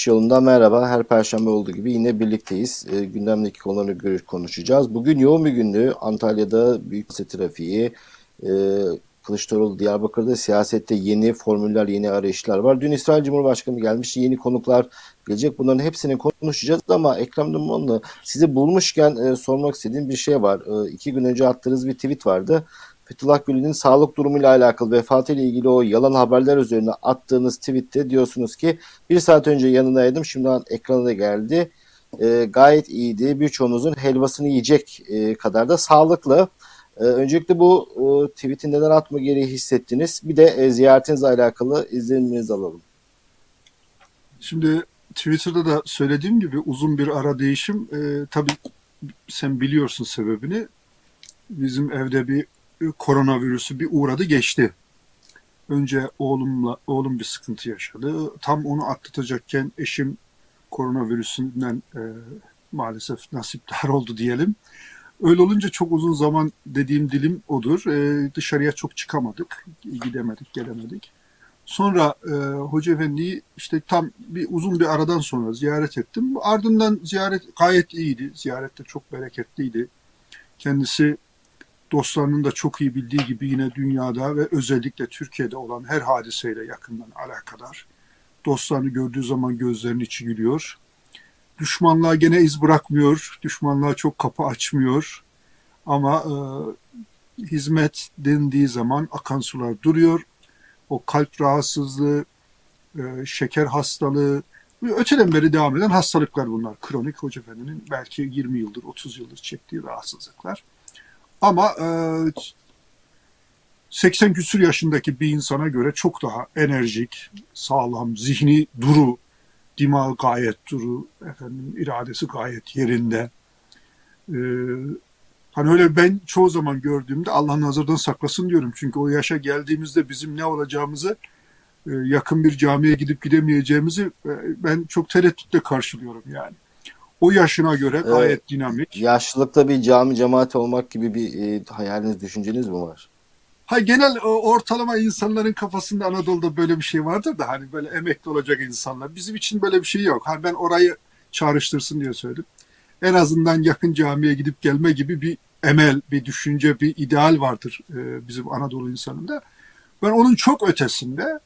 Çıkış yolunda merhaba. Her perşembe olduğu gibi yine birlikteyiz. E, gündemdeki konuları görüş konuşacağız. Bugün yoğun bir gündü. Antalya'da büyük trafiği, e, Kılıçdaroğlu Diyarbakır'da siyasette yeni formüller, yeni arayışlar var. Dün İsrail Cumhurbaşkanı gelmiş. Yeni konuklar gelecek. Bunların hepsini konuşacağız ama Ekrem İmamoğlu sizi bulmuşken e, sormak istediğim bir şey var. E, iki gün önce attığınız bir tweet vardı. Fethullah Gülen'in sağlık durumuyla alakalı vefatıyla ilgili o yalan haberler üzerine attığınız tweette diyorsunuz ki bir saat önce yanındaydım şimdi ekrana da geldi. E, gayet iyiydi. Birçoğunuzun helvasını yiyecek e, kadar da sağlıklı. E, öncelikle bu e, tweet'i neden atma gereği hissettiniz? Bir de e, ziyaretinizle alakalı izleniminizi alalım. Şimdi Twitter'da da söylediğim gibi uzun bir ara değişim. E, tabii sen biliyorsun sebebini. Bizim evde bir koronavirüsü bir uğradı geçti. Önce oğlumla oğlum bir sıkıntı yaşadı. Tam onu atlatacakken eşim koronavirüsünden e, maalesef nasipdar oldu diyelim. Öyle olunca çok uzun zaman dediğim dilim odur. E, dışarıya çok çıkamadık, gidemedik, gelemedik. Sonra e, Hoca Efendi'yi işte tam bir uzun bir aradan sonra ziyaret ettim. Ardından ziyaret gayet iyiydi. Ziyarette çok bereketliydi. Kendisi dostlarının da çok iyi bildiği gibi yine dünyada ve özellikle Türkiye'de olan her hadiseyle yakından alakadar. Dostlarını gördüğü zaman gözlerinin içi gülüyor. Düşmanlığa gene iz bırakmıyor. Düşmanlığa çok kapı açmıyor. Ama e, hizmet dendiği zaman akan sular duruyor. O kalp rahatsızlığı, e, şeker hastalığı, öteden beri devam eden hastalıklar bunlar. Kronik Hoca Efendi'nin belki 20 yıldır, 30 yıldır çektiği rahatsızlıklar. Ama e, 80 küsur yaşındaki bir insana göre çok daha enerjik, sağlam, zihni duru, dimağı gayet duru, efendim iradesi gayet yerinde. Ee, hani öyle ben çoğu zaman gördüğümde Allah nazardan saklasın diyorum. Çünkü o yaşa geldiğimizde bizim ne olacağımızı e, yakın bir camiye gidip gidemeyeceğimizi e, ben çok tereddütle karşılıyorum yani o yaşına göre gayet evet. dinamik. Yaşlılıkta bir cami cemaati olmak gibi bir e, hayaliniz, düşünceniz mi var? Ha genel ortalama insanların kafasında Anadolu'da böyle bir şey vardır da hani böyle emekli olacak insanlar. Bizim için böyle bir şey yok. Hani ben orayı çağrıştırsın diye söyledim. En azından yakın camiye gidip gelme gibi bir emel, bir düşünce, bir ideal vardır e, bizim Anadolu insanında. Ben onun çok ötesinde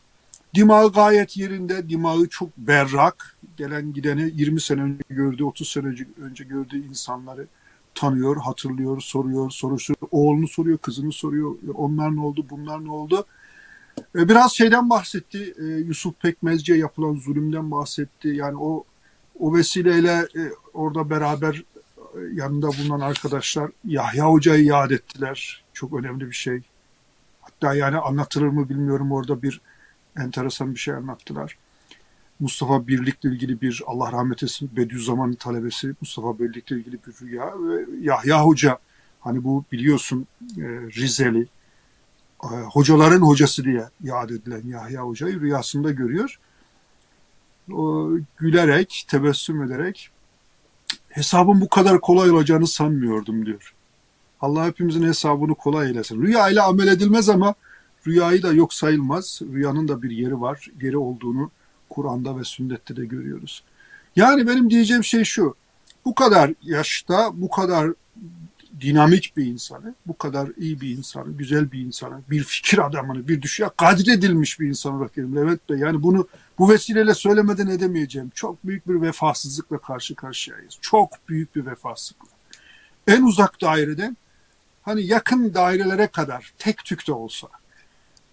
Dimağı gayet yerinde, dimağı çok berrak. Gelen gideni 20 sene önce gördüğü, 30 sene önce, gördüğü insanları tanıyor, hatırlıyor, soruyor, soruşturuyor. Oğlunu soruyor, kızını soruyor. Onlar ne oldu, bunlar ne oldu? E, biraz şeyden bahsetti. E, Yusuf Pekmezci'ye yapılan zulümden bahsetti. Yani o o vesileyle e, orada beraber yanında bulunan arkadaşlar Yahya Hoca'yı yad ettiler. Çok önemli bir şey. Hatta yani anlatılır mı bilmiyorum orada bir enteresan bir şey anlattılar. Mustafa Birlik'le ilgili bir Allah rahmet etsin Bediüzzaman talebesi Mustafa Birlik'le ilgili bir rüya ve Yahya Hoca hani bu biliyorsun e, Rizeli e, hocaların hocası diye yad edilen Yahya Hoca'yı rüyasında görüyor. O, gülerek, tebessüm ederek hesabın bu kadar kolay olacağını sanmıyordum diyor. Allah hepimizin hesabını kolay eylesin. Rüya ile amel edilmez ama Rüyayı da yok sayılmaz. Rüyanın da bir yeri var. Yeri olduğunu Kur'an'da ve sünnette de görüyoruz. Yani benim diyeceğim şey şu. Bu kadar yaşta, bu kadar dinamik bir insanı, bu kadar iyi bir insanı, güzel bir insanı, bir fikir adamını, bir düşünce kadir edilmiş bir insan olarak görüyorum Levent Bey. Yani bunu bu vesileyle söylemeden edemeyeceğim. Çok büyük bir vefasızlıkla karşı karşıyayız. Çok büyük bir vefasızlıkla. En uzak daireden hani yakın dairelere kadar tek tük de olsa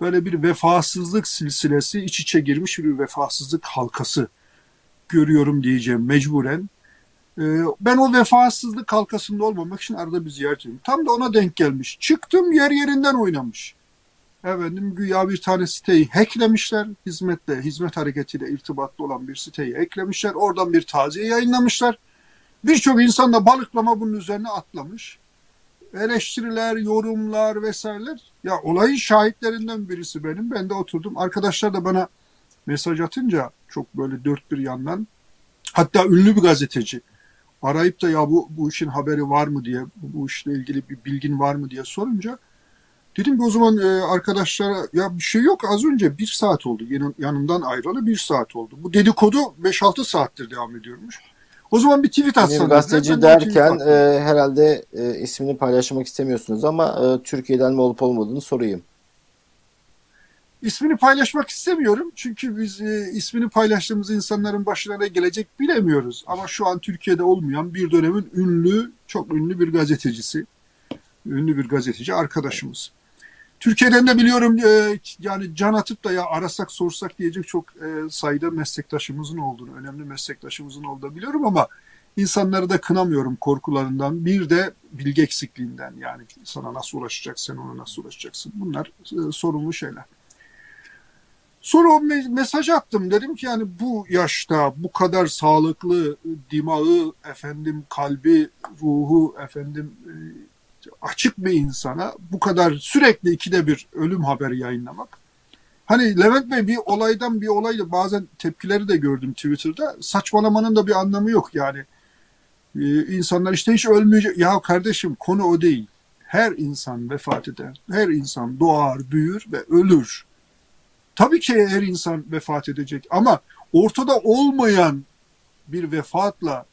böyle bir vefasızlık silsilesi iç içe girmiş bir vefasızlık halkası görüyorum diyeceğim mecburen. Ee, ben o vefasızlık halkasında olmamak için arada bir ziyaret ediyorum. Tam da ona denk gelmiş. Çıktım yer yerinden oynamış. Efendim güya bir tane siteyi hacklemişler. Hizmetle, hizmet hareketiyle irtibatlı olan bir siteyi hacklemişler. Oradan bir taziye yayınlamışlar. Birçok insan da balıklama bunun üzerine atlamış eleştiriler, yorumlar vesaireler. Ya olayın şahitlerinden birisi benim. Ben de oturdum. Arkadaşlar da bana mesaj atınca çok böyle dört bir yandan hatta ünlü bir gazeteci arayıp da ya bu, bu işin haberi var mı diye bu, işle ilgili bir bilgin var mı diye sorunca Dedim ki o zaman e, arkadaşlara ya bir şey yok az önce bir saat oldu. Yanım, yanımdan ayrılalı bir saat oldu. Bu dedikodu 5-6 saattir devam ediyormuş. O zaman bir tweet atsan. Gazeteci derken e, herhalde e, ismini paylaşmak istemiyorsunuz ama e, Türkiye'den mi olup olmadığını sorayım. İsmini paylaşmak istemiyorum. Çünkü biz e, ismini paylaştığımız insanların başına ne gelecek bilemiyoruz. Ama şu an Türkiye'de olmayan bir dönemin ünlü, çok ünlü bir gazetecisi. Ünlü bir gazeteci arkadaşımız. Türkiye'den de biliyorum e, yani can atıp da ya arasak sorsak diyecek çok e, sayıda meslektaşımızın olduğunu, önemli meslektaşımızın olduğunu biliyorum ama insanları da kınamıyorum korkularından. Bir de bilgi eksikliğinden yani sana nasıl ulaşacaksın, ona nasıl ulaşacaksın. Bunlar e, sorunlu şeyler. Sonra o mesaj attım. Dedim ki yani bu yaşta bu kadar sağlıklı dimağı, efendim kalbi, ruhu, efendim e, açık bir insana bu kadar sürekli ikide bir ölüm haberi yayınlamak. Hani Levent Bey bir olaydan bir olayla bazen tepkileri de gördüm Twitter'da. Saçmalamanın da bir anlamı yok yani. Ee, insanlar işte hiç ölmeyecek. Ya kardeşim konu o değil. Her insan vefat eder. Her insan doğar, büyür ve ölür. Tabii ki her insan vefat edecek ama ortada olmayan bir vefatla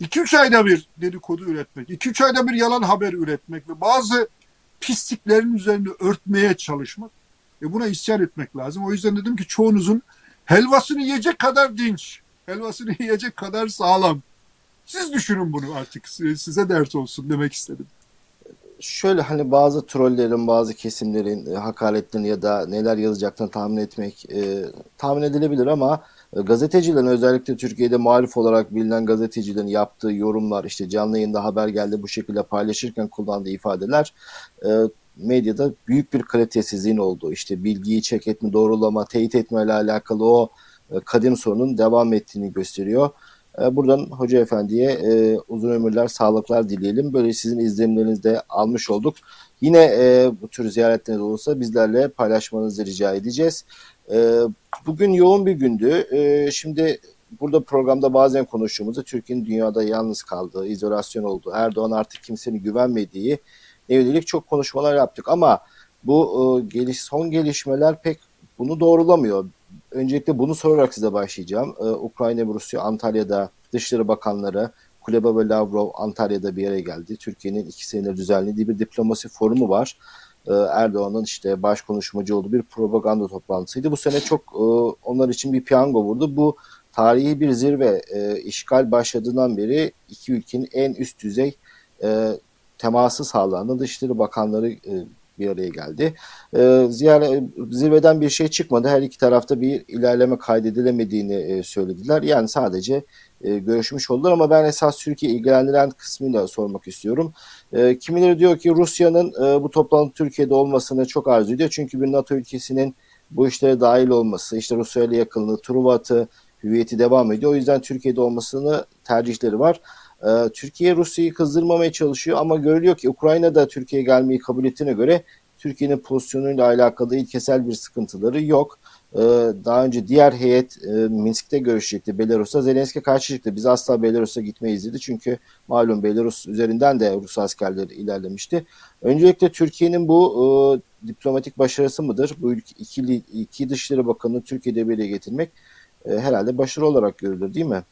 2-3 ayda bir dedikodu üretmek, 2-3 ayda bir yalan haber üretmek ve bazı pisliklerin üzerine örtmeye çalışmak e buna isyan etmek lazım. O yüzden dedim ki çoğunuzun helvasını yiyecek kadar dinç, helvasını yiyecek kadar sağlam. Siz düşünün bunu artık size dert olsun demek istedim şöyle hani bazı trollerin, bazı kesimlerin e, hakaretlerini ya da neler yazacaklarını tahmin etmek e, tahmin edilebilir ama gazetecilerin özellikle Türkiye'de muhalif olarak bilinen gazetecilerin yaptığı yorumlar işte canlı yayında haber geldi bu şekilde paylaşırken kullandığı ifadeler e, medyada büyük bir kalitesizliğin olduğu işte bilgiyi çek etme, doğrulama, teyit etme ile alakalı o e, kadim sorunun devam ettiğini gösteriyor. E, buradan Hoca Efendi'ye e, uzun ömürler, sağlıklar dileyelim. Böyle sizin izlenimlerinizi de almış olduk. Yine e, bu tür ziyaretleriniz olursa bizlerle paylaşmanızı rica edeceğiz. E, bugün yoğun bir gündü. E, şimdi burada programda bazen konuştuğumuzda Türkiye'nin dünyada yalnız kaldığı, izolasyon olduğu, Erdoğan artık kimsenin güvenmediği yönelik çok konuşmalar yaptık. Ama bu e, geliş, son gelişmeler pek bunu doğrulamıyor öncelikle bunu sorarak size başlayacağım. Ee, Ukrayna ve Rusya Antalya'da Dışişleri Bakanları Kuleba ve Lavrov Antalya'da bir yere geldi. Türkiye'nin iki senedir düzenlediği bir diplomasi forumu var. Ee, Erdoğan'ın işte baş konuşmacı olduğu bir propaganda toplantısıydı. Bu sene çok e, onlar için bir piyango vurdu. Bu tarihi bir zirve. E, işgal başladığından beri iki ülkenin en üst düzey e, teması sağlanan Dışişleri Bakanları e, bir araya geldi. E, ziyare, zirveden bir şey çıkmadı. Her iki tarafta bir ilerleme kaydedilemediğini e, söylediler. Yani sadece e, görüşmüş oldular ama ben esas Türkiye ilgilendiren kısmıyla sormak istiyorum. E, kimileri diyor ki Rusya'nın e, bu toplantı Türkiye'de olmasını çok arzu ediyor. Çünkü bir NATO ülkesinin bu işlere dahil olması, işte Rusya ile yakınlığı, Truva atı, hüviyeti devam ediyor. O yüzden Türkiye'de olmasını tercihleri var. Ee, Türkiye Rusya'yı kızdırmamaya çalışıyor ama görülüyor ki Ukrayna'da Türkiye gelmeyi kabul ettiğine göre Türkiye'nin pozisyonuyla alakalı ilkesel bir sıkıntıları yok. Ee, daha önce diğer heyet e, Minsk'te görüşecekti Belarus'ta. Zelenski karşı çıktı. Biz asla Belarus'a gitmeyiz dedi. Çünkü malum Belarus üzerinden de Rus askerleri ilerlemişti. Öncelikle Türkiye'nin bu e, diplomatik başarısı mıdır? Bu iki, iki Dışişleri Bakanı'nı Türkiye'de bir getirmek e, herhalde başarı olarak görülür değil mi?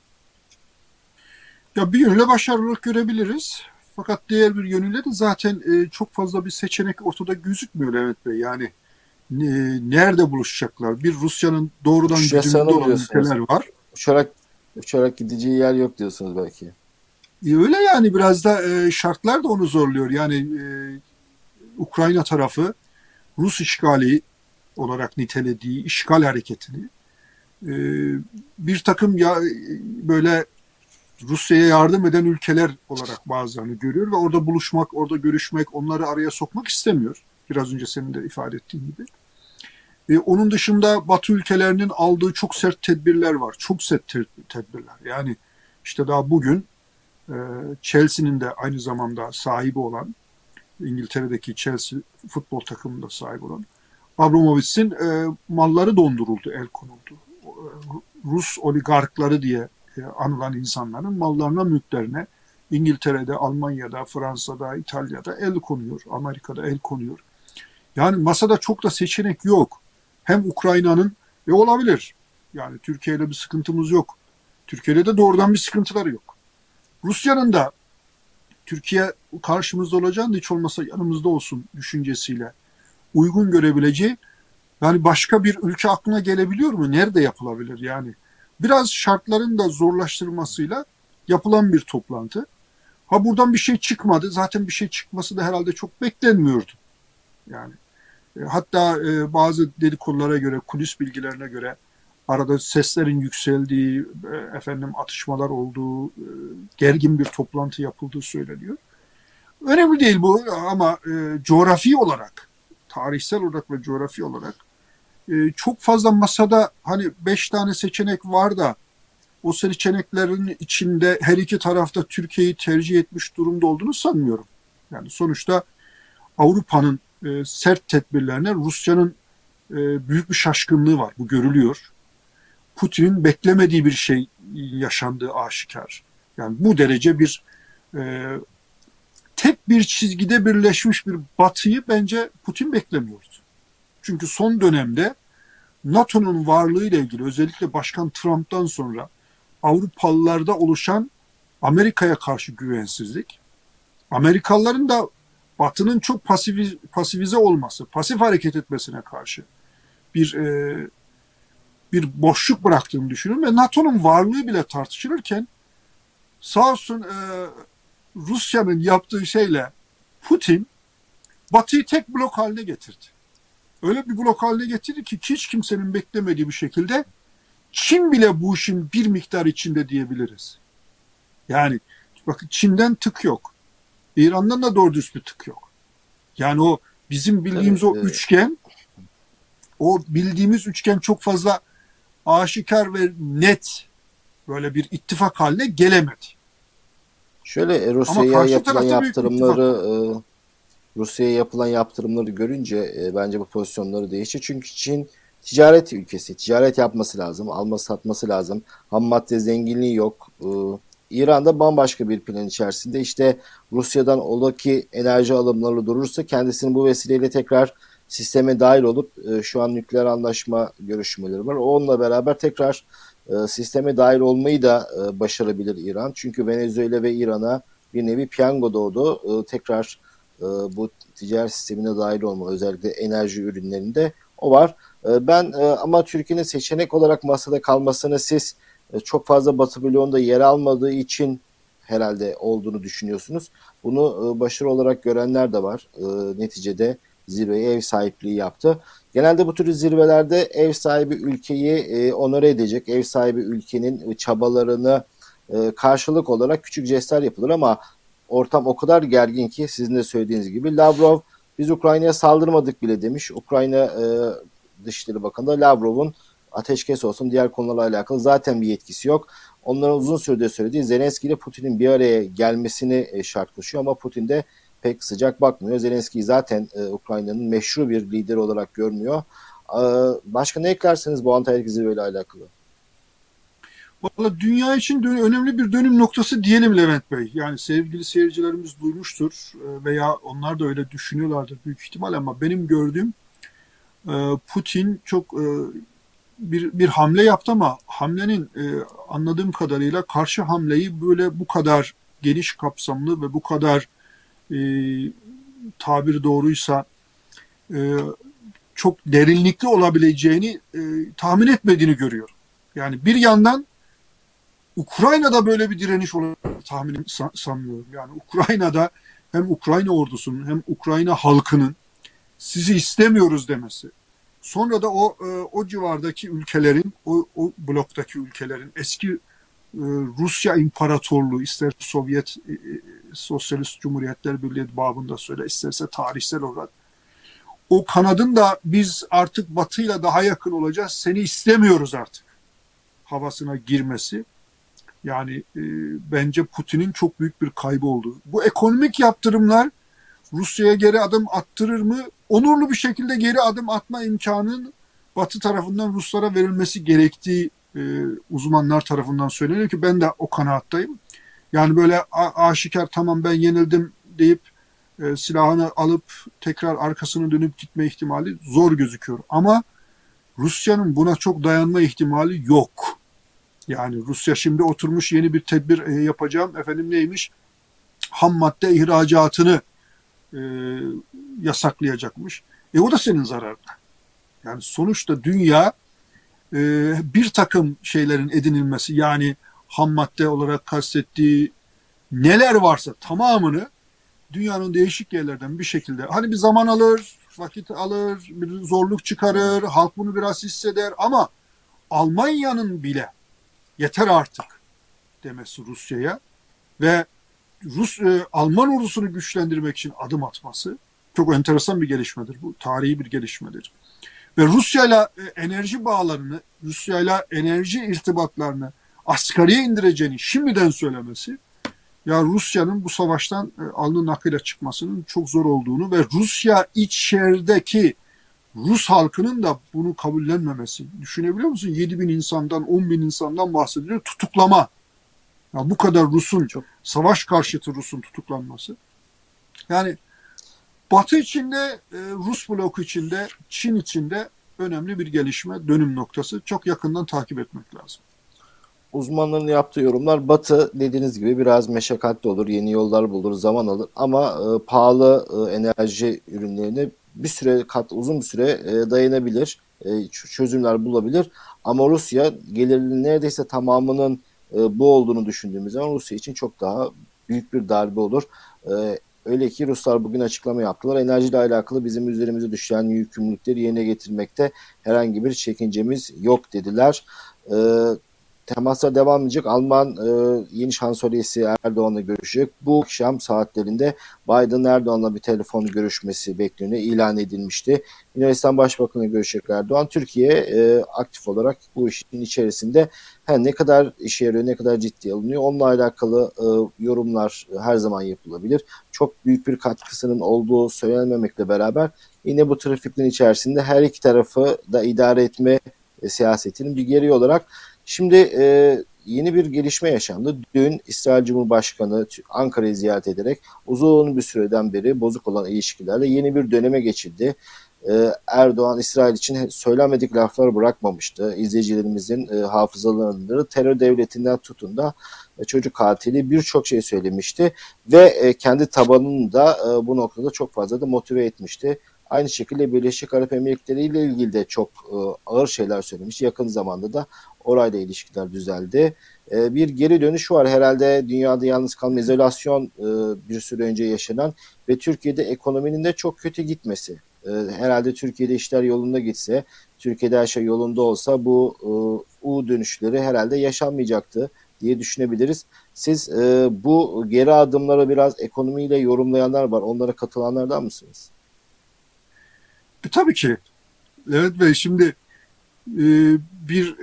Ya bir yönüyle başarılılık görebiliriz. Fakat diğer bir yönüyle de zaten çok fazla bir seçenek ortada gözükmüyor Levent Bey. Yani nerede buluşacaklar? Bir Rusya'nın doğrudan gücünde olan ülkeler var. Uçarak, uçarak gideceği yer yok diyorsunuz belki. E, öyle yani biraz da e, şartlar da onu zorluyor. Yani e, Ukrayna tarafı Rus işgali olarak nitelediği işgal hareketini e, bir takım ya böyle Rusya'ya yardım eden ülkeler olarak bazılarını görüyor ve orada buluşmak, orada görüşmek, onları araya sokmak istemiyor. Biraz önce senin de ifade ettiğin gibi. E, onun dışında Batı ülkelerinin aldığı çok sert tedbirler var. Çok sert tedbirler. Yani işte daha bugün e, Chelsea'nin de aynı zamanda sahibi olan, İngiltere'deki Chelsea futbol takımında sahibi olan Abramovich'in e, malları donduruldu, el konuldu. E, Rus oligarkları diye e, anılan insanların mallarına, mülklerine İngiltere'de, Almanya'da, Fransa'da, İtalya'da el konuyor, Amerika'da el konuyor. Yani masada çok da seçenek yok. Hem Ukrayna'nın e olabilir. Yani Türkiye ile bir sıkıntımız yok. Türkiye'de de doğrudan bir sıkıntıları yok. Rusya'nın da Türkiye karşımızda olacağını hiç olmasa yanımızda olsun düşüncesiyle uygun görebileceği yani başka bir ülke aklına gelebiliyor mu? Nerede yapılabilir yani? Biraz şartların da zorlaştırmasıyla yapılan bir toplantı. Ha buradan bir şey çıkmadı. Zaten bir şey çıkması da herhalde çok beklenmiyordu. Yani hatta e, bazı dedikodulara göre, kulis bilgilerine göre arada seslerin yükseldiği, e, efendim atışmalar olduğu, e, gergin bir toplantı yapıldığı söyleniyor. Önemli değil bu ama e, coğrafi olarak, tarihsel olarak ve coğrafi olarak çok fazla masada hani beş tane seçenek var da o seçeneklerin içinde her iki tarafta Türkiye'yi tercih etmiş durumda olduğunu sanmıyorum. Yani sonuçta Avrupa'nın e, sert tedbirlerine Rusya'nın e, büyük bir şaşkınlığı var. Bu görülüyor. Putin'in beklemediği bir şey yaşandığı aşikar. Yani bu derece bir e, tek bir çizgide birleşmiş bir batıyı bence Putin beklemiyordu. Çünkü son dönemde NATO'nun varlığıyla ilgili özellikle Başkan Trump'tan sonra Avrupalılarda oluşan Amerika'ya karşı güvensizlik, Amerikalıların da Batı'nın çok pasifiz, pasifize olması, pasif hareket etmesine karşı bir e, bir boşluk bıraktığını düşünüyorum ve NATO'nun varlığı bile tartışılırken sağ olsun e, Rusya'nın yaptığı şeyle Putin Batı'yı tek blok haline getirdi. Öyle bir blok haline getirdi ki hiç kimsenin beklemediği bir şekilde Çin bile bu işin bir miktar içinde diyebiliriz. Yani bakın Çin'den tık yok. İran'dan da doğru düz bir tık yok. Yani o bizim bildiğimiz evet, o evet. üçgen o bildiğimiz üçgen çok fazla aşikar ve net böyle bir ittifak haline gelemedi. Şöyle e, Rusya'ya yapılan yaptırımları e, Rusya'ya yapılan yaptırımları görünce e, bence bu pozisyonları değişti. Çünkü Çin ticaret ülkesi. Ticaret yapması lazım. Alması satması lazım. Ham madde zenginliği yok. E, İran'da bambaşka bir plan içerisinde. İşte Rusya'dan ola ki enerji alımları durursa kendisinin bu vesileyle tekrar sisteme dahil olup e, şu an nükleer anlaşma görüşmeleri var. Onunla beraber tekrar e, sisteme dahil olmayı da e, başarabilir İran. Çünkü Venezuela ve İran'a bir nevi piyango doğdu. Tekrar bu ticaret sistemine dahil olma özellikle enerji ürünlerinde o var. Ben ama Türkiye'nin seçenek olarak masada kalmasını siz e, çok fazla Batı bloğunda yer almadığı için herhalde olduğunu düşünüyorsunuz. Bunu e, başarı olarak görenler de var. E, neticede zirveye ev sahipliği yaptı. Genelde bu tür zirvelerde ev sahibi ülkeyi onore edecek, ev sahibi ülkenin çabalarını karşılık olarak küçük jestler yapılır ama ortam o kadar gergin ki sizin de söylediğiniz gibi Lavrov biz Ukrayna'ya saldırmadık bile demiş. Ukrayna e, Dışişleri Bakanı da Lavrov'un ateşkes olsun diğer konularla alakalı zaten bir yetkisi yok. Onların uzun süredir söylediği Zelenski ile Putin'in bir araya gelmesini e, şart koşuyor ama Putin de pek sıcak bakmıyor. Zelenski zaten e, Ukrayna'nın meşru bir lider olarak görmüyor. E, başka ne eklersiniz bu Antalya zirve ile alakalı? Valla dünya için önemli bir dönüm noktası diyelim Levent Bey. Yani sevgili seyircilerimiz duymuştur veya onlar da öyle düşünüyorlardır büyük ihtimal ama benim gördüğüm Putin çok bir, bir hamle yaptı ama hamlenin anladığım kadarıyla karşı hamleyi böyle bu kadar geniş kapsamlı ve bu kadar e, tabir doğruysa e, çok derinlikli olabileceğini e, tahmin etmediğini görüyor. Yani bir yandan Ukrayna'da böyle bir direniş olacağını tahmin sanmıyorum. Yani Ukrayna'da hem Ukrayna ordusunun hem Ukrayna halkının sizi istemiyoruz demesi. Sonra da o e, o civardaki ülkelerin, o, o bloktaki ülkelerin eski e, Rusya İmparatorluğu, ister Sovyet e, Sosyalist Cumhuriyetler Birliği babında söyle, isterse tarihsel olarak o kanadın da biz artık batıyla daha yakın olacağız, seni istemiyoruz artık havasına girmesi yani e, bence Putin'in çok büyük bir kaybı oldu. Bu ekonomik yaptırımlar Rusya'ya geri adım attırır mı? Onurlu bir şekilde geri adım atma imkanının Batı tarafından Ruslara verilmesi gerektiği e, uzmanlar tarafından söyleniyor ki ben de o kanaattayım. Yani böyle aşikar tamam ben yenildim deyip e, silahını alıp tekrar arkasını dönüp gitme ihtimali zor gözüküyor. Ama Rusya'nın buna çok dayanma ihtimali yok. Yani Rusya şimdi oturmuş yeni bir tedbir e, yapacağım. Efendim neymiş? Ham madde ihracatını e, yasaklayacakmış. E o da senin zararına. Yani sonuçta dünya e, bir takım şeylerin edinilmesi yani ham madde olarak kastettiği neler varsa tamamını dünyanın değişik yerlerden bir şekilde hani bir zaman alır, vakit alır, bir zorluk çıkarır, halk bunu biraz hisseder ama Almanya'nın bile yeter artık demesi Rusya'ya ve Rus e, Alman ordusunu güçlendirmek için adım atması çok enteresan bir gelişmedir bu. Tarihi bir gelişmedir. Ve Rusya'yla e, enerji bağlarını, Rusya'yla enerji irtibatlarını asgariye indireceğini şimdiden söylemesi ya Rusya'nın bu savaştan e, alnı nakıyla çıkmasının çok zor olduğunu ve Rusya içerideki Rus halkının da bunu kabullenmemesi. Düşünebiliyor musun? 7 bin insandan, 10 bin insandan bahsediliyor. Tutuklama. Ya bu kadar Rus'un, çok savaş karşıtı Rus'un tutuklanması. Yani Batı içinde, e, Rus bloku içinde, Çin içinde önemli bir gelişme, dönüm noktası. Çok yakından takip etmek lazım uzmanların yaptığı yorumlar Batı dediğiniz gibi biraz meşakkatli olur, yeni yollar bulur, zaman alır ama e, pahalı e, enerji ürünlerini bir süre kat uzun bir süre e, dayanabilir, e, çözümler bulabilir. Ama Rusya gelirinin neredeyse tamamının e, bu olduğunu düşündüğümüz zaman Rusya için çok daha büyük bir darbe olur. E, öyle ki Ruslar bugün açıklama yaptılar. Enerjiyle alakalı bizim üzerimize düşen yükümlülükleri yerine getirmekte herhangi bir çekincemiz yok dediler. E, temaslar devam edecek. Alman e, yeni şansölyesi Erdoğan'la görüşecek. Bu akşam saatlerinde Biden Erdoğan'la bir telefon görüşmesi bekleniyor. ilan edilmişti. Yunanistan Başbakanı görüşecek Erdoğan. Türkiye e, aktif olarak bu işin içerisinde her ne kadar işe yarıyor, ne kadar ciddi alınıyor. Onunla alakalı e, yorumlar her zaman yapılabilir. Çok büyük bir katkısının olduğu söylenmemekle beraber yine bu trafiklerin içerisinde her iki tarafı da idare etme e, siyasetinin bir geri olarak Şimdi e, yeni bir gelişme yaşandı. Dün İsrail Cumhurbaşkanı Ankara'yı ziyaret ederek uzun bir süreden beri bozuk olan ilişkilerle yeni bir döneme geçildi. Ee, Erdoğan İsrail için söylenmedik laflar bırakmamıştı. İzleyicilerimizin e, hafızalarını terör devletinden tutun da e, çocuk katili birçok şey söylemişti ve e, kendi tabanını da e, bu noktada çok fazla da motive etmişti. Aynı şekilde Birleşik Arap Emirlikleri ile ilgili de çok e, ağır şeyler söylemiş. Yakın zamanda da orayla ilişkiler düzeldi. E, bir geri dönüş var herhalde dünyada yalnız kalma izolasyon e, bir süre önce yaşanan ve Türkiye'de ekonominin de çok kötü gitmesi. E, herhalde Türkiye'de işler yolunda gitse, Türkiye'de her şey yolunda olsa bu e, U dönüşleri herhalde yaşanmayacaktı diye düşünebiliriz. Siz e, bu geri adımları biraz ekonomiyle yorumlayanlar var. Onlara katılanlardan mısınız? E, tabii ki. Evet Bey şimdi e, bir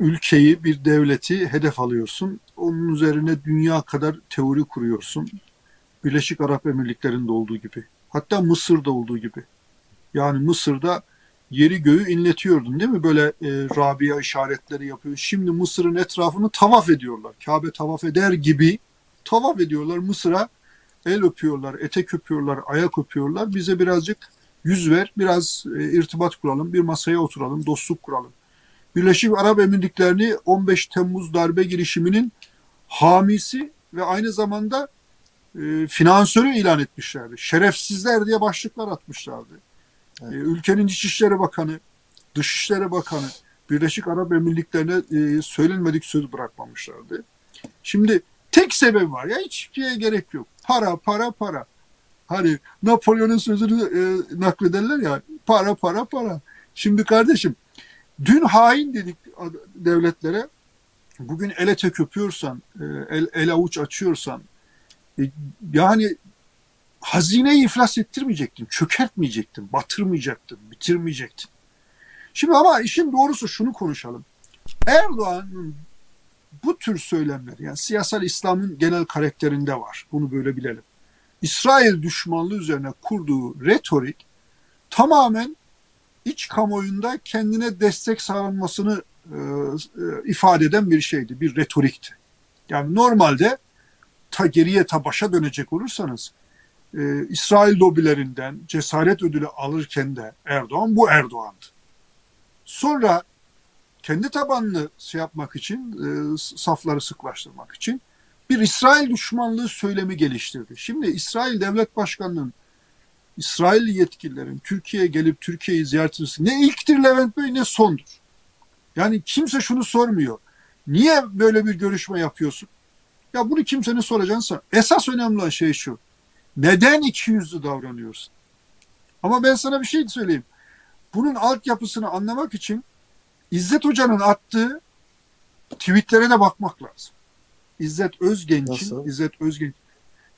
ülkeyi, bir devleti hedef alıyorsun. Onun üzerine dünya kadar teori kuruyorsun. Birleşik Arap Emirlikleri'nde olduğu gibi. Hatta Mısır'da olduğu gibi. Yani Mısır'da yeri göğü inletiyordun değil mi? Böyle e, Rabia işaretleri yapıyor. Şimdi Mısır'ın etrafını tavaf ediyorlar. Kabe tavaf eder gibi tavaf ediyorlar. Mısır'a el öpüyorlar, etek öpüyorlar, ayak öpüyorlar. Bize birazcık yüz ver, biraz e, irtibat kuralım, bir masaya oturalım, dostluk kuralım. Birleşik Arap Emirlikleri'ni 15 Temmuz darbe girişiminin hamisi ve aynı zamanda e, finansörü ilan etmişlerdi. Şerefsizler diye başlıklar atmışlardı. Evet. E, ülkenin İçişleri Bakanı, Dışişleri Bakanı Birleşik Arap Emirlikleri'ne e, söylenmedik söz bırakmamışlardı. Şimdi tek sebep var ya hiçbir şeye gerek yok. Para, para, para. Hani Napolyon'un sözünü e, naklederler ya para, para, para. Şimdi kardeşim Dün hain dedik devletlere. Bugün ele tek el, el avuç açıyorsan, e, yani hazineyi iflas ettirmeyecektin, çökertmeyecektin, batırmayacaktın, bitirmeyecektin. Şimdi ama işin doğrusu şunu konuşalım. Erdoğan'ın bu tür söylemler, yani siyasal İslam'ın genel karakterinde var. Bunu böyle bilelim. İsrail düşmanlığı üzerine kurduğu retorik tamamen iç kamuoyunda kendine destek sağlanmasını e, e, ifade eden bir şeydi, bir retorikti. Yani normalde ta geriye ta başa dönecek olursanız e, İsrail lobilerinden cesaret ödülü alırken de Erdoğan bu Erdoğan'dı. Sonra kendi tabanını şey yapmak için, e, safları sıklaştırmak için bir İsrail düşmanlığı söylemi geliştirdi. Şimdi İsrail Devlet Başkanı'nın İsrail yetkililerin Türkiye'ye gelip Türkiye'yi ziyaret etmesi ne ilktir Levent Bey ne sondur. Yani kimse şunu sormuyor. Niye böyle bir görüşme yapıyorsun? Ya bunu kimsenin soracağınsa esas önemli olan şey şu. Neden iki yüzlü davranıyorsun? Ama ben sana bir şey söyleyeyim. Bunun altyapısını anlamak için İzzet Hoca'nın attığı tweetlere de bakmak lazım. İzzet Özgenç'in İzzet Özgenç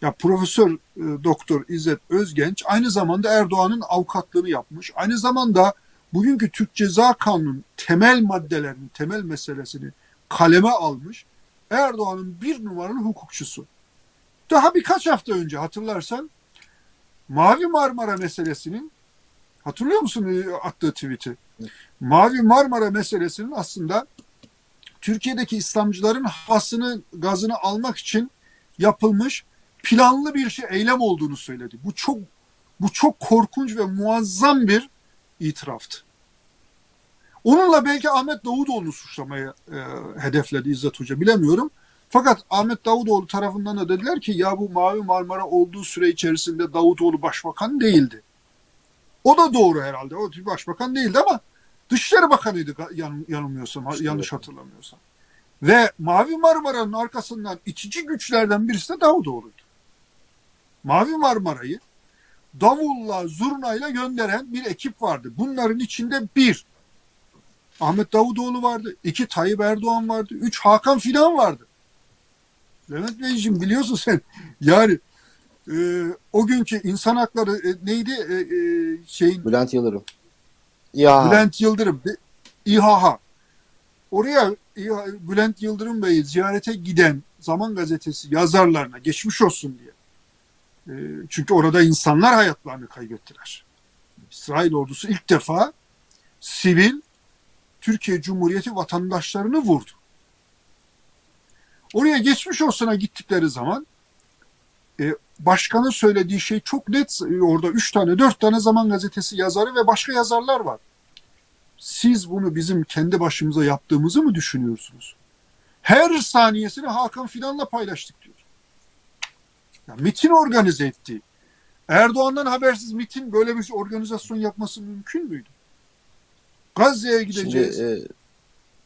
ya Profesör e, Doktor İzzet Özgenç aynı zamanda Erdoğan'ın avukatlığını yapmış. Aynı zamanda bugünkü Türk Ceza Kanunu'nun temel maddelerini, temel meselesini kaleme almış. Erdoğan'ın bir numaralı hukukçusu. Daha birkaç hafta önce hatırlarsan Mavi Marmara meselesinin hatırlıyor musun attığı tweet'i? Mavi Marmara meselesinin aslında Türkiye'deki İslamcıların hasını, gazını almak için yapılmış planlı bir şey eylem olduğunu söyledi. Bu çok bu çok korkunç ve muazzam bir itiraftı. Onunla belki Ahmet Davutoğlu'nu suçlamaya e, hedefledi İzzet Hoca bilemiyorum. Fakat Ahmet Davutoğlu tarafından da dediler ki ya bu Mavi Marmara olduğu süre içerisinde Davutoğlu başbakan değildi. O da doğru herhalde. O başbakan değildi ama Dışişleri Bakanıydı yan, yanılmıyorsam, işte yanlış hatırlamıyorsam. Ve Mavi Marmara'nın arkasından itici güçlerden birisi de Davutoğlu'ydu. Mavi Marmara'yı davulla, zurnayla gönderen bir ekip vardı. Bunların içinde bir, Ahmet Davutoğlu vardı. iki Tayyip Erdoğan vardı. Üç Hakan Fidan vardı. Levent Beyciğim biliyorsun sen yani e, o günkü insan hakları e, neydi e, e, şeyin Bülent Yıldırım. Ya. Bülent Yıldırım İHA oraya İHA, Bülent Yıldırım Bey'i ziyarete giden Zaman Gazetesi yazarlarına geçmiş olsun diye. E, çünkü orada insanlar hayatlarını kaybettiler. İsrail ordusu ilk defa sivil Türkiye Cumhuriyeti vatandaşlarını vurdu. Oraya geçmiş olsuna gittikleri zaman e, başkanın söylediği şey çok net. Orada üç tane, dört tane Zaman Gazetesi yazarı ve başka yazarlar var. Siz bunu bizim kendi başımıza yaptığımızı mı düşünüyorsunuz? Her saniyesini Hakan Fidan'la paylaştık diyor. Ya, mitin organize etti. Erdoğan'dan habersiz mitin böyle bir organizasyon yapması mümkün müydü? Gazze'ye gideceğiz. Şimdi, e,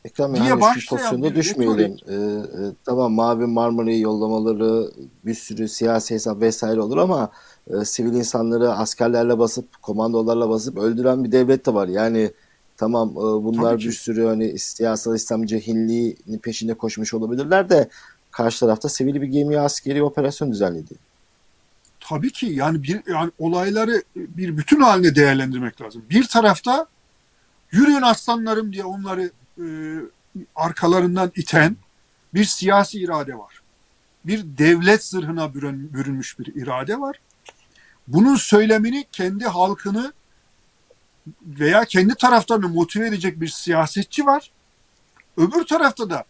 Ekrem diye yani şu pozisyonda düşmeyelim. Ee, e, tamam Mavi Marmara'yı yollamaları bir sürü siyasi hesap vesaire olur ama e, sivil insanları askerlerle basıp komandolarla basıp öldüren bir devlet de var. Yani tamam e, bunlar bir sürü hani siyasal İslam cehilliğinin peşinde koşmuş olabilirler de karşı tarafta sivil bir gemi askeri operasyon düzenledi. Tabii ki yani bir yani olayları bir bütün haline değerlendirmek lazım. Bir tarafta yürüyün aslanlarım diye onları e, arkalarından iten bir siyasi irade var. Bir devlet zırhına bürün, bürünmüş bir irade var. Bunun söylemini kendi halkını veya kendi taraftarını motive edecek bir siyasetçi var. Öbür tarafta da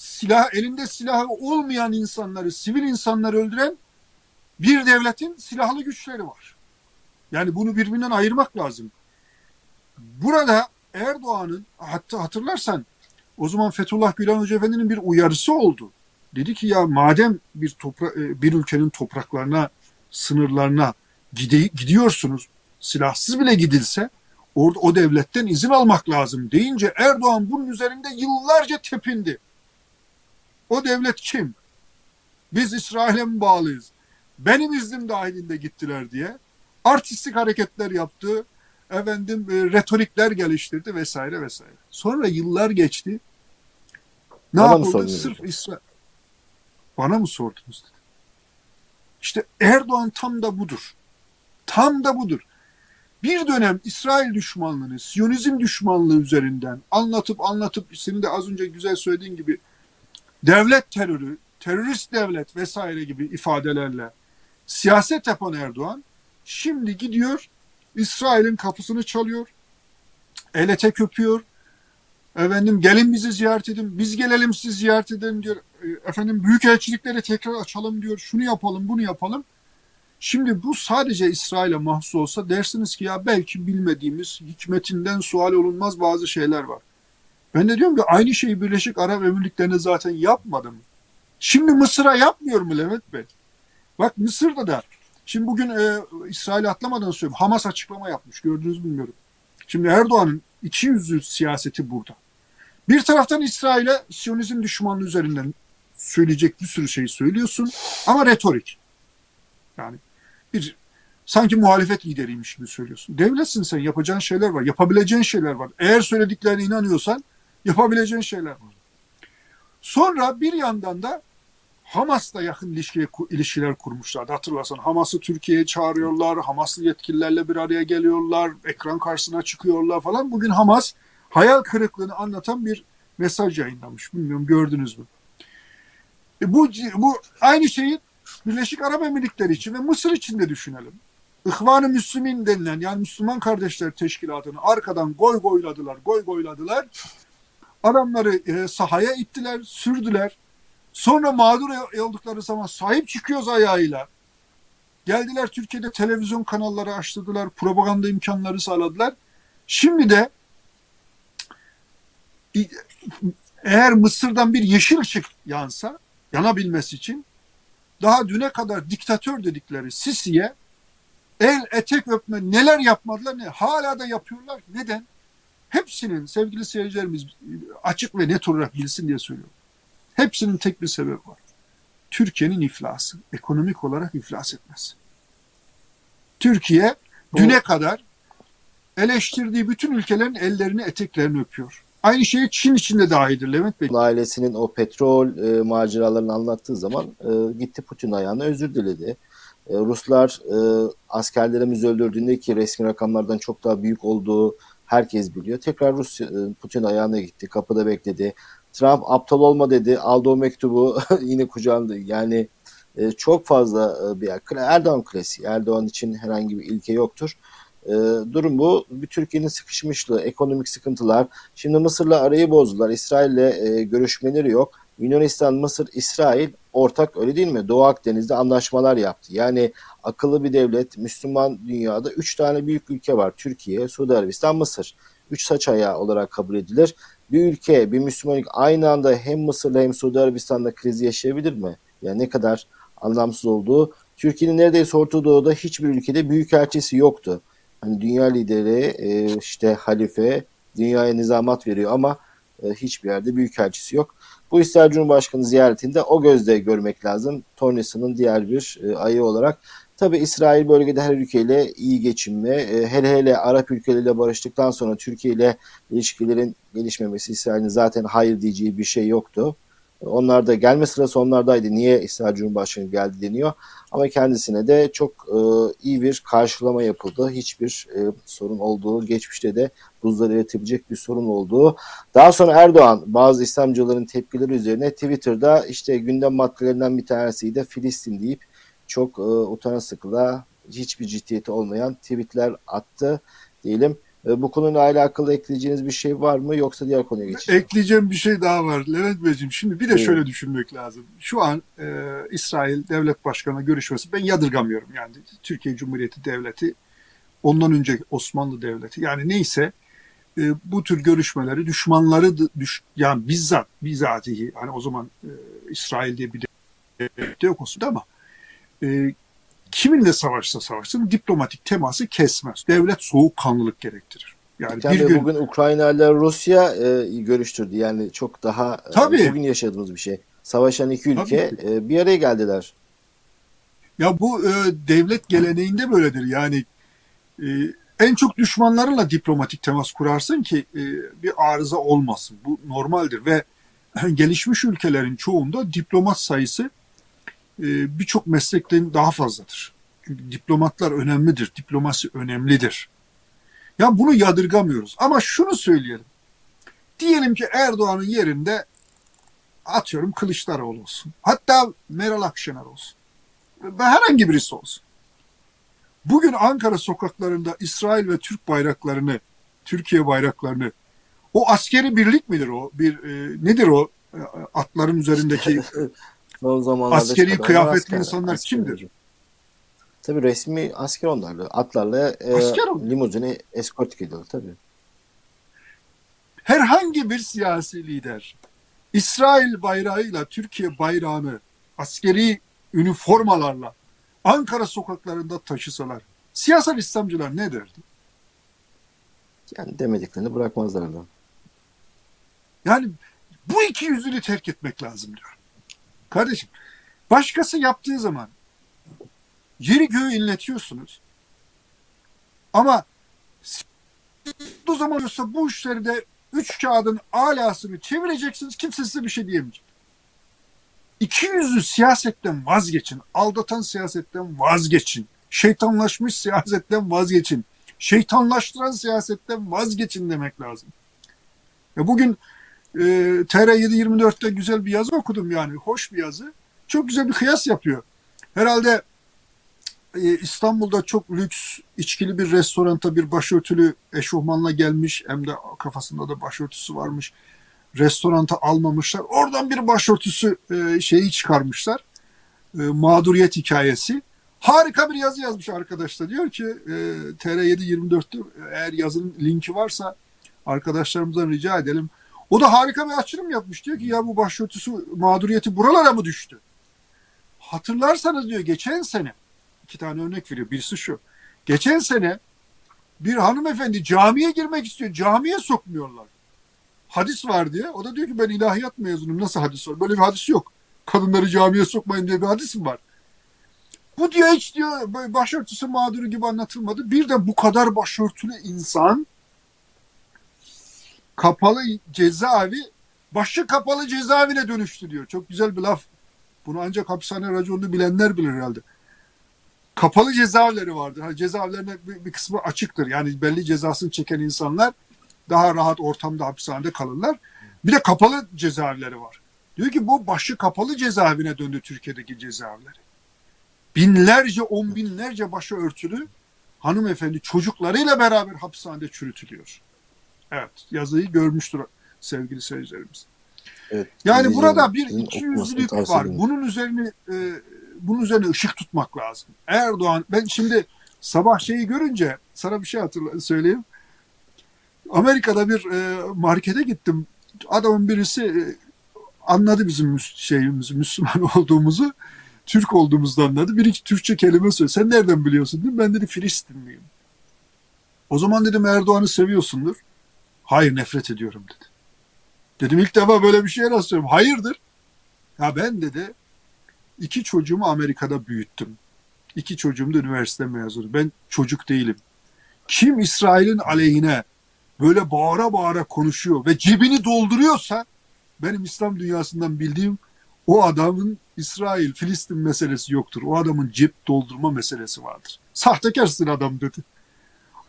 silah elinde silahı olmayan insanları, sivil insanları öldüren bir devletin silahlı güçleri var. Yani bunu birbirinden ayırmak lazım. Burada Erdoğan'ın hatta hatırlarsan o zaman Fethullah Gülen Hoca Efendi'nin bir uyarısı oldu. Dedi ki ya madem bir topra e, bir ülkenin topraklarına, sınırlarına gide gidiyorsunuz, silahsız bile gidilse orada o devletten izin almak lazım deyince Erdoğan bunun üzerinde yıllarca tepindi. O devlet kim? Biz İsrail'e mi bağlıyız? Benim iznim dahilinde gittiler diye artistik hareketler yaptı efendim e, retorikler geliştirdi vesaire vesaire. Sonra yıllar geçti. Ne Bana yapıldı? Sırf İsrail. Bana mı sordunuz dedi. İşte Erdoğan tam da budur. Tam da budur. Bir dönem İsrail düşmanlığını, Siyonizm düşmanlığı üzerinden anlatıp anlatıp senin de az önce güzel söylediğin gibi devlet terörü, terörist devlet vesaire gibi ifadelerle siyaset yapan Erdoğan şimdi gidiyor İsrail'in kapısını çalıyor. El ete köpüyor. Efendim gelin bizi ziyaret edin. Biz gelelim sizi ziyaret edelim diyor. E, efendim büyük elçilikleri tekrar açalım diyor. Şunu yapalım bunu yapalım. Şimdi bu sadece İsrail'e mahsus olsa dersiniz ki ya belki bilmediğimiz hikmetinden sual olunmaz bazı şeyler var. Ben de diyorum ki aynı şeyi Birleşik Arap Emirlikleri'ne zaten yapmadım. Şimdi Mısır'a yapmıyor mu Levent Bey? Bak Mısır'da da şimdi bugün e, İsrail'e atlamadan söylüyorum. Hamas açıklama yapmış. Gördünüz bilmiyorum. Şimdi Erdoğan'ın iki yüzlü siyaseti burada. Bir taraftan İsrail'e Siyonizm düşmanlığı üzerinden söyleyecek bir sürü şey söylüyorsun ama retorik. Yani bir sanki muhalefet lideriymiş gibi söylüyorsun. Devletsin sen yapacağın şeyler var, yapabileceğin şeyler var. Eğer söylediklerine inanıyorsan yapabileceğin şeyler var. Sonra bir yandan da Hamas'la yakın ilişkiye, ilişkiler kurmuşlardı. Hatırlarsan Hamas'ı Türkiye'ye çağırıyorlar, Hamaslı yetkililerle bir araya geliyorlar, ekran karşısına çıkıyorlar falan. Bugün Hamas hayal kırıklığını anlatan bir mesaj yayınlamış. Bilmiyorum gördünüz mü? E bu, bu aynı şeyi Birleşik Arap Emirlikleri için ve Mısır için de düşünelim. İhvan-ı Müslümin denilen yani Müslüman Kardeşler Teşkilatı'nı arkadan goy goyladılar, goy goyladılar. Adamları e, sahaya ittiler, sürdüler. Sonra mağdur oldukları zaman sahip çıkıyoruz ayağıyla. Geldiler Türkiye'de televizyon kanalları açtırdılar, propaganda imkanları sağladılar. Şimdi de eğer Mısır'dan bir yeşil ışık yansa, yanabilmesi için daha düne kadar diktatör dedikleri Sisi'ye el etek öpme neler yapmadılar ne hala da yapıyorlar. Neden? Hepsinin sevgili seyircilerimiz açık ve net olarak bilsin diye söylüyorum. Hepsinin tek bir sebebi var. Türkiye'nin iflası. Ekonomik olarak iflas etmez. Türkiye düne kadar eleştirdiği bütün ülkelerin ellerini eteklerini öpüyor. Aynı şey Çin içinde dahidir Levent Bey. Ailesinin o petrol e, maceralarını anlattığı zaman e, gitti Putin ayağına özür diledi. E, Ruslar e, askerlerimizi öldürdüğünde ki resmi rakamlardan çok daha büyük olduğu herkes biliyor. Tekrar Rus e, Putin ayağına gitti, kapıda bekledi. Trump aptal olma dedi, aldı o mektubu yine kucağında. Yani e, çok fazla e, bir Erdoğan klasiği. Erdoğan için herhangi bir ilke yoktur. E, durum bu. Bir Türkiye'nin sıkışmışlığı, ekonomik sıkıntılar. Şimdi Mısır'la arayı bozdular. İsrail'le e, görüşmeleri yok. Yunanistan, Mısır, İsrail ortak öyle değil mi? Doğu Akdeniz'de anlaşmalar yaptı. Yani akıllı bir devlet, Müslüman dünyada üç tane büyük ülke var. Türkiye, Suudi Arabistan, Mısır. Üç saç ayağı olarak kabul edilir. Bir ülke, bir Müslüman aynı anda hem Mısır'la hem Suudi Arabistan'da kriz yaşayabilir mi? Yani ne kadar anlamsız olduğu. Türkiye'nin neredeyse Orta Doğu'da hiçbir ülkede büyükelçisi yoktu. Hani dünya lideri e, işte halife dünyaya nizamat veriyor ama e, hiçbir yerde büyükelçisi yok. Bu İsrail Cumhurbaşkanı ziyaretinde o gözle görmek lazım. Tornisa'nın diğer bir e, ayı olarak. Tabi İsrail bölgede her ülkeyle iyi geçinme, e, hele hele Arap ülkeleriyle barıştıktan sonra Türkiye ile ilişkilerin gelişmemesi İsrail'in zaten hayır diyeceği bir şey yoktu. Onlar da gelme sırası onlardaydı. Niye İsrail Cumhurbaşkanı geldi deniyor. Ama kendisine de çok e, iyi bir karşılama yapıldı. Hiçbir e, sorun olduğu, geçmişte de buzları eritebilecek bir sorun olduğu. Daha sonra Erdoğan bazı İslamcıların tepkileri üzerine Twitter'da işte gündem maddelerinden bir tanesiydi Filistin deyip çok e, utana sıkıla hiçbir ciddiyeti olmayan tweetler attı diyelim. E, bu konuyla alakalı ekleyeceğiniz bir şey var mı yoksa diğer konuya geçelim? Ekleyeceğim bir şey daha var Levent Beyciğim. Şimdi bir de şöyle düşünmek lazım. Şu an e, İsrail Devlet Başkanı'na görüşmesi ben yadırgamıyorum. Yani Türkiye Cumhuriyeti Devleti ondan önce Osmanlı Devleti yani neyse e, bu tür görüşmeleri düşmanları düş, yani bizzat bizatihi hani o zaman e, İsrail diye bir devlet yok olsun ama e, kiminle savaşsa savaşsın diplomatik teması kesmez. Devlet soğukkanlılık gerektirir. Yani bir gün... bugün Ukrayna ile Rusya e, görüştürdü. Yani çok daha e, Tabii. E, bugün yaşadığımız bir şey. Savaşan iki ülke e, bir araya geldiler. Ya bu e, devlet geleneğinde böyledir. Yani e, en çok düşmanlarınla diplomatik temas kurarsın ki e, bir arıza olmasın. Bu normaldir ve gelişmiş ülkelerin çoğunda diplomat sayısı birçok meslekten daha fazladır. Çünkü diplomatlar önemlidir, diplomasi önemlidir. Ya bunu yadırgamıyoruz. Ama şunu söyleyelim. Diyelim ki Erdoğan'ın yerinde atıyorum Kılıçdaroğlu olsun. Hatta Meral Akşener olsun. Ve herhangi birisi olsun. Bugün Ankara sokaklarında İsrail ve Türk bayraklarını, Türkiye bayraklarını o askeri birlik midir o? Bir e, nedir o e, atların üzerindeki Son zamanlarda askeri kıyafetli asker, insanlar asker kimdir? Tabii resmi asker onlarla. Atlarla e, limuzine eskort gidiyor tabii. Herhangi bir siyasi lider İsrail bayrağıyla Türkiye bayrağını askeri üniformalarla Ankara sokaklarında taşısalar siyasal İslamcılar ne derdi? Yani demediklerini bırakmazlar da. Yani bu iki yüzünü terk etmek lazım diyor. Kardeşim başkası yaptığı zaman yeri göğü inletiyorsunuz. Ama o zaman olsa bu işleri de üç kağıdın alasını çevireceksiniz. Kimse size bir şey diyemeyecek. İki yüzlü siyasetten vazgeçin. Aldatan siyasetten vazgeçin. Şeytanlaşmış siyasetten vazgeçin. Şeytanlaştıran siyasetten vazgeçin demek lazım. Ya bugün e, TR724'te güzel bir yazı okudum yani. Hoş bir yazı. Çok güzel bir kıyas yapıyor. Herhalde e, İstanbul'da çok lüks içkili bir restoranta bir başörtülü eşofmanla gelmiş. Hem de kafasında da başörtüsü varmış. Restoranta almamışlar. Oradan bir başörtüsü e, şeyi çıkarmışlar. E, mağduriyet hikayesi. Harika bir yazı yazmış arkadaşlar. Diyor ki e, TR724'te eğer yazının linki varsa arkadaşlarımızdan rica edelim. O da harika bir açılım yapmış. Diyor ki ya bu başörtüsü mağduriyeti buralara mı düştü? Hatırlarsanız diyor geçen sene iki tane örnek veriyor. Birisi şu. Geçen sene bir hanımefendi camiye girmek istiyor. Camiye sokmuyorlar. Hadis var diye. O da diyor ki ben ilahiyat mezunum. Nasıl hadis var? Böyle bir hadis yok. Kadınları camiye sokmayın diye bir hadis mi var? Bu diyor hiç diyor başörtüsü mağduru gibi anlatılmadı. Bir de bu kadar başörtülü insan kapalı cezaevi başı kapalı cezaevine dönüştü diyor. Çok güzel bir laf. Bunu ancak hapishane raconunu bilenler bilir herhalde. Kapalı cezaevleri vardır. Hani cezaevlerine bir, bir kısmı açıktır. Yani belli cezasını çeken insanlar daha rahat ortamda hapishanede kalırlar. Bir de kapalı cezaevleri var. Diyor ki bu başı kapalı cezaevine döndü Türkiye'deki cezaevleri. Binlerce, on binlerce başı örtülü hanımefendi çocuklarıyla beraber hapishanede çürütülüyor. Evet, yazıyı görmüştür sevgili seyircilerimiz. Evet, yani burada bir iki yüzlülük var. Bunun üzerine e, bunun üzerine ışık tutmak lazım. Erdoğan ben şimdi sabah şeyi görünce sana bir şey hatırla söyleyeyim. Amerika'da bir e, markete gittim. Adamın birisi e, anladı bizim şeyimizi, Müslüman olduğumuzu. Türk olduğumuzu anladı. Bir iki Türkçe kelime söyledi. Sen nereden biliyorsun dedim. Ben dedi Filistinliyim. O zaman dedim Erdoğan'ı seviyorsundur. Hayır nefret ediyorum dedi. Dedim ilk defa böyle bir şeye rastlıyorum. Hayırdır? Ya ben dedi iki çocuğumu Amerika'da büyüttüm. İki çocuğum da üniversite mezunu. Ben çocuk değilim. Kim İsrail'in aleyhine böyle bağıra bağıra konuşuyor ve cebini dolduruyorsa benim İslam dünyasından bildiğim o adamın İsrail, Filistin meselesi yoktur. O adamın cep doldurma meselesi vardır. Sahtekarsın adam dedi.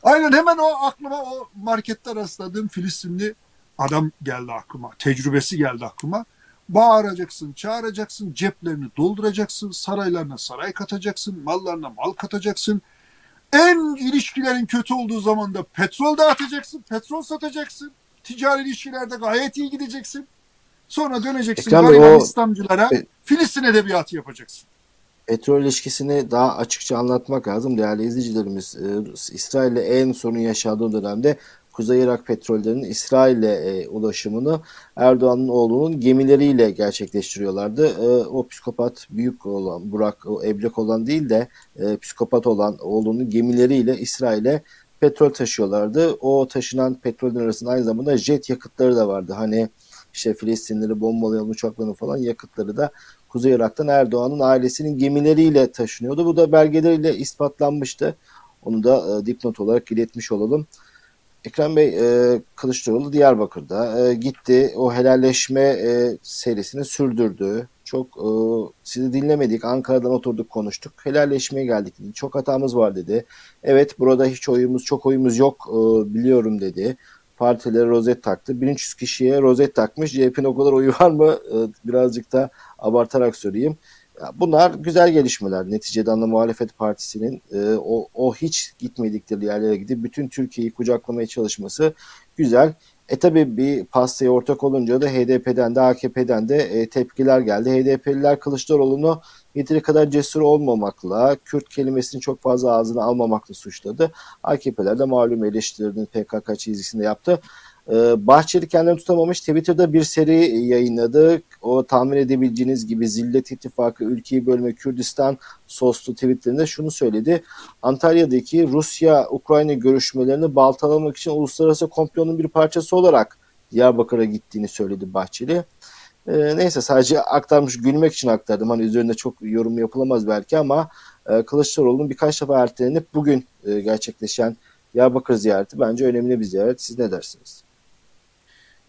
Aynen hemen o aklıma o markette rastladığım Filistinli adam geldi aklıma. Tecrübesi geldi aklıma. Bağıracaksın, çağıracaksın, ceplerini dolduracaksın, saraylarına saray katacaksın, mallarına mal katacaksın. En ilişkilerin kötü olduğu zaman da petrol dağıtacaksın, petrol satacaksın. Ticari ilişkilerde gayet iyi gideceksin. Sonra döneceksin Ekrem gariban o... İslamcılara e... Filistin edebiyatı yapacaksın petrol ilişkisini daha açıkça anlatmak lazım değerli izleyicilerimiz. E, İsrail'le en sorun yaşadığı dönemde Kuzey Irak petrollerinin İsrail'e e, ulaşımını Erdoğan'ın oğlunun gemileriyle gerçekleştiriyorlardı. E, o psikopat büyük olan Burak, o eblek olan değil de e, psikopat olan oğlunun gemileriyle İsrail'e petrol taşıyorlardı. O taşınan petrolün arasında aynı zamanda jet yakıtları da vardı. Hani işte Filistinleri bombalayan uçakların falan yakıtları da Kuzey Irak'tan Erdoğan'ın ailesinin gemileriyle taşınıyordu. Bu da belgeleriyle ispatlanmıştı. Onu da e, dipnot olarak iletmiş olalım. Ekrem Bey e, Kılıçdaroğlu Diyarbakır'da e, gitti. O helalleşme e, serisini sürdürdü. Çok e, sizi dinlemedik. Ankara'dan oturduk konuştuk. Helalleşmeye geldik. Çok hatamız var dedi. Evet burada hiç oyumuz çok oyumuz yok e, biliyorum dedi. Partilere rozet taktı. 1300 kişiye rozet takmış. CHP'nin o kadar oyu var mı? E, birazcık da abartarak söyleyeyim. Bunlar güzel gelişmeler. Neticede ana muhalefet partisinin e, o, o hiç gitmedikleri yerlere gidip bütün Türkiye'yi kucaklamaya çalışması güzel. E tabi bir pastaya ortak olunca da HDP'den de AKP'den de e, tepkiler geldi. HDP'liler Kılıçdaroğlu'nu yeteri kadar cesur olmamakla, Kürt kelimesini çok fazla ağzına almamakla suçladı. AKP'ler de malum eleştirilerini PKK çizgisinde yaptı. Ee, Bahçeli kendini tutamamış. Twitter'da bir seri yayınladı. O tahmin edebileceğiniz gibi Zillet İttifakı ülkeyi bölme Kürdistan soslu tweetlerinde şunu söyledi. Antalya'daki Rusya-Ukrayna görüşmelerini baltalamak için uluslararası komplonun bir parçası olarak Diyarbakır'a gittiğini söyledi Bahçeli. E, neyse sadece aktarmış gülmek için aktardım. Hani üzerinde çok yorum yapılamaz belki ama e, Kılıçdaroğlu'nun birkaç defa ertelenip bugün e, gerçekleşen Diyarbakır ziyareti bence önemli bir ziyaret. Siz ne dersiniz?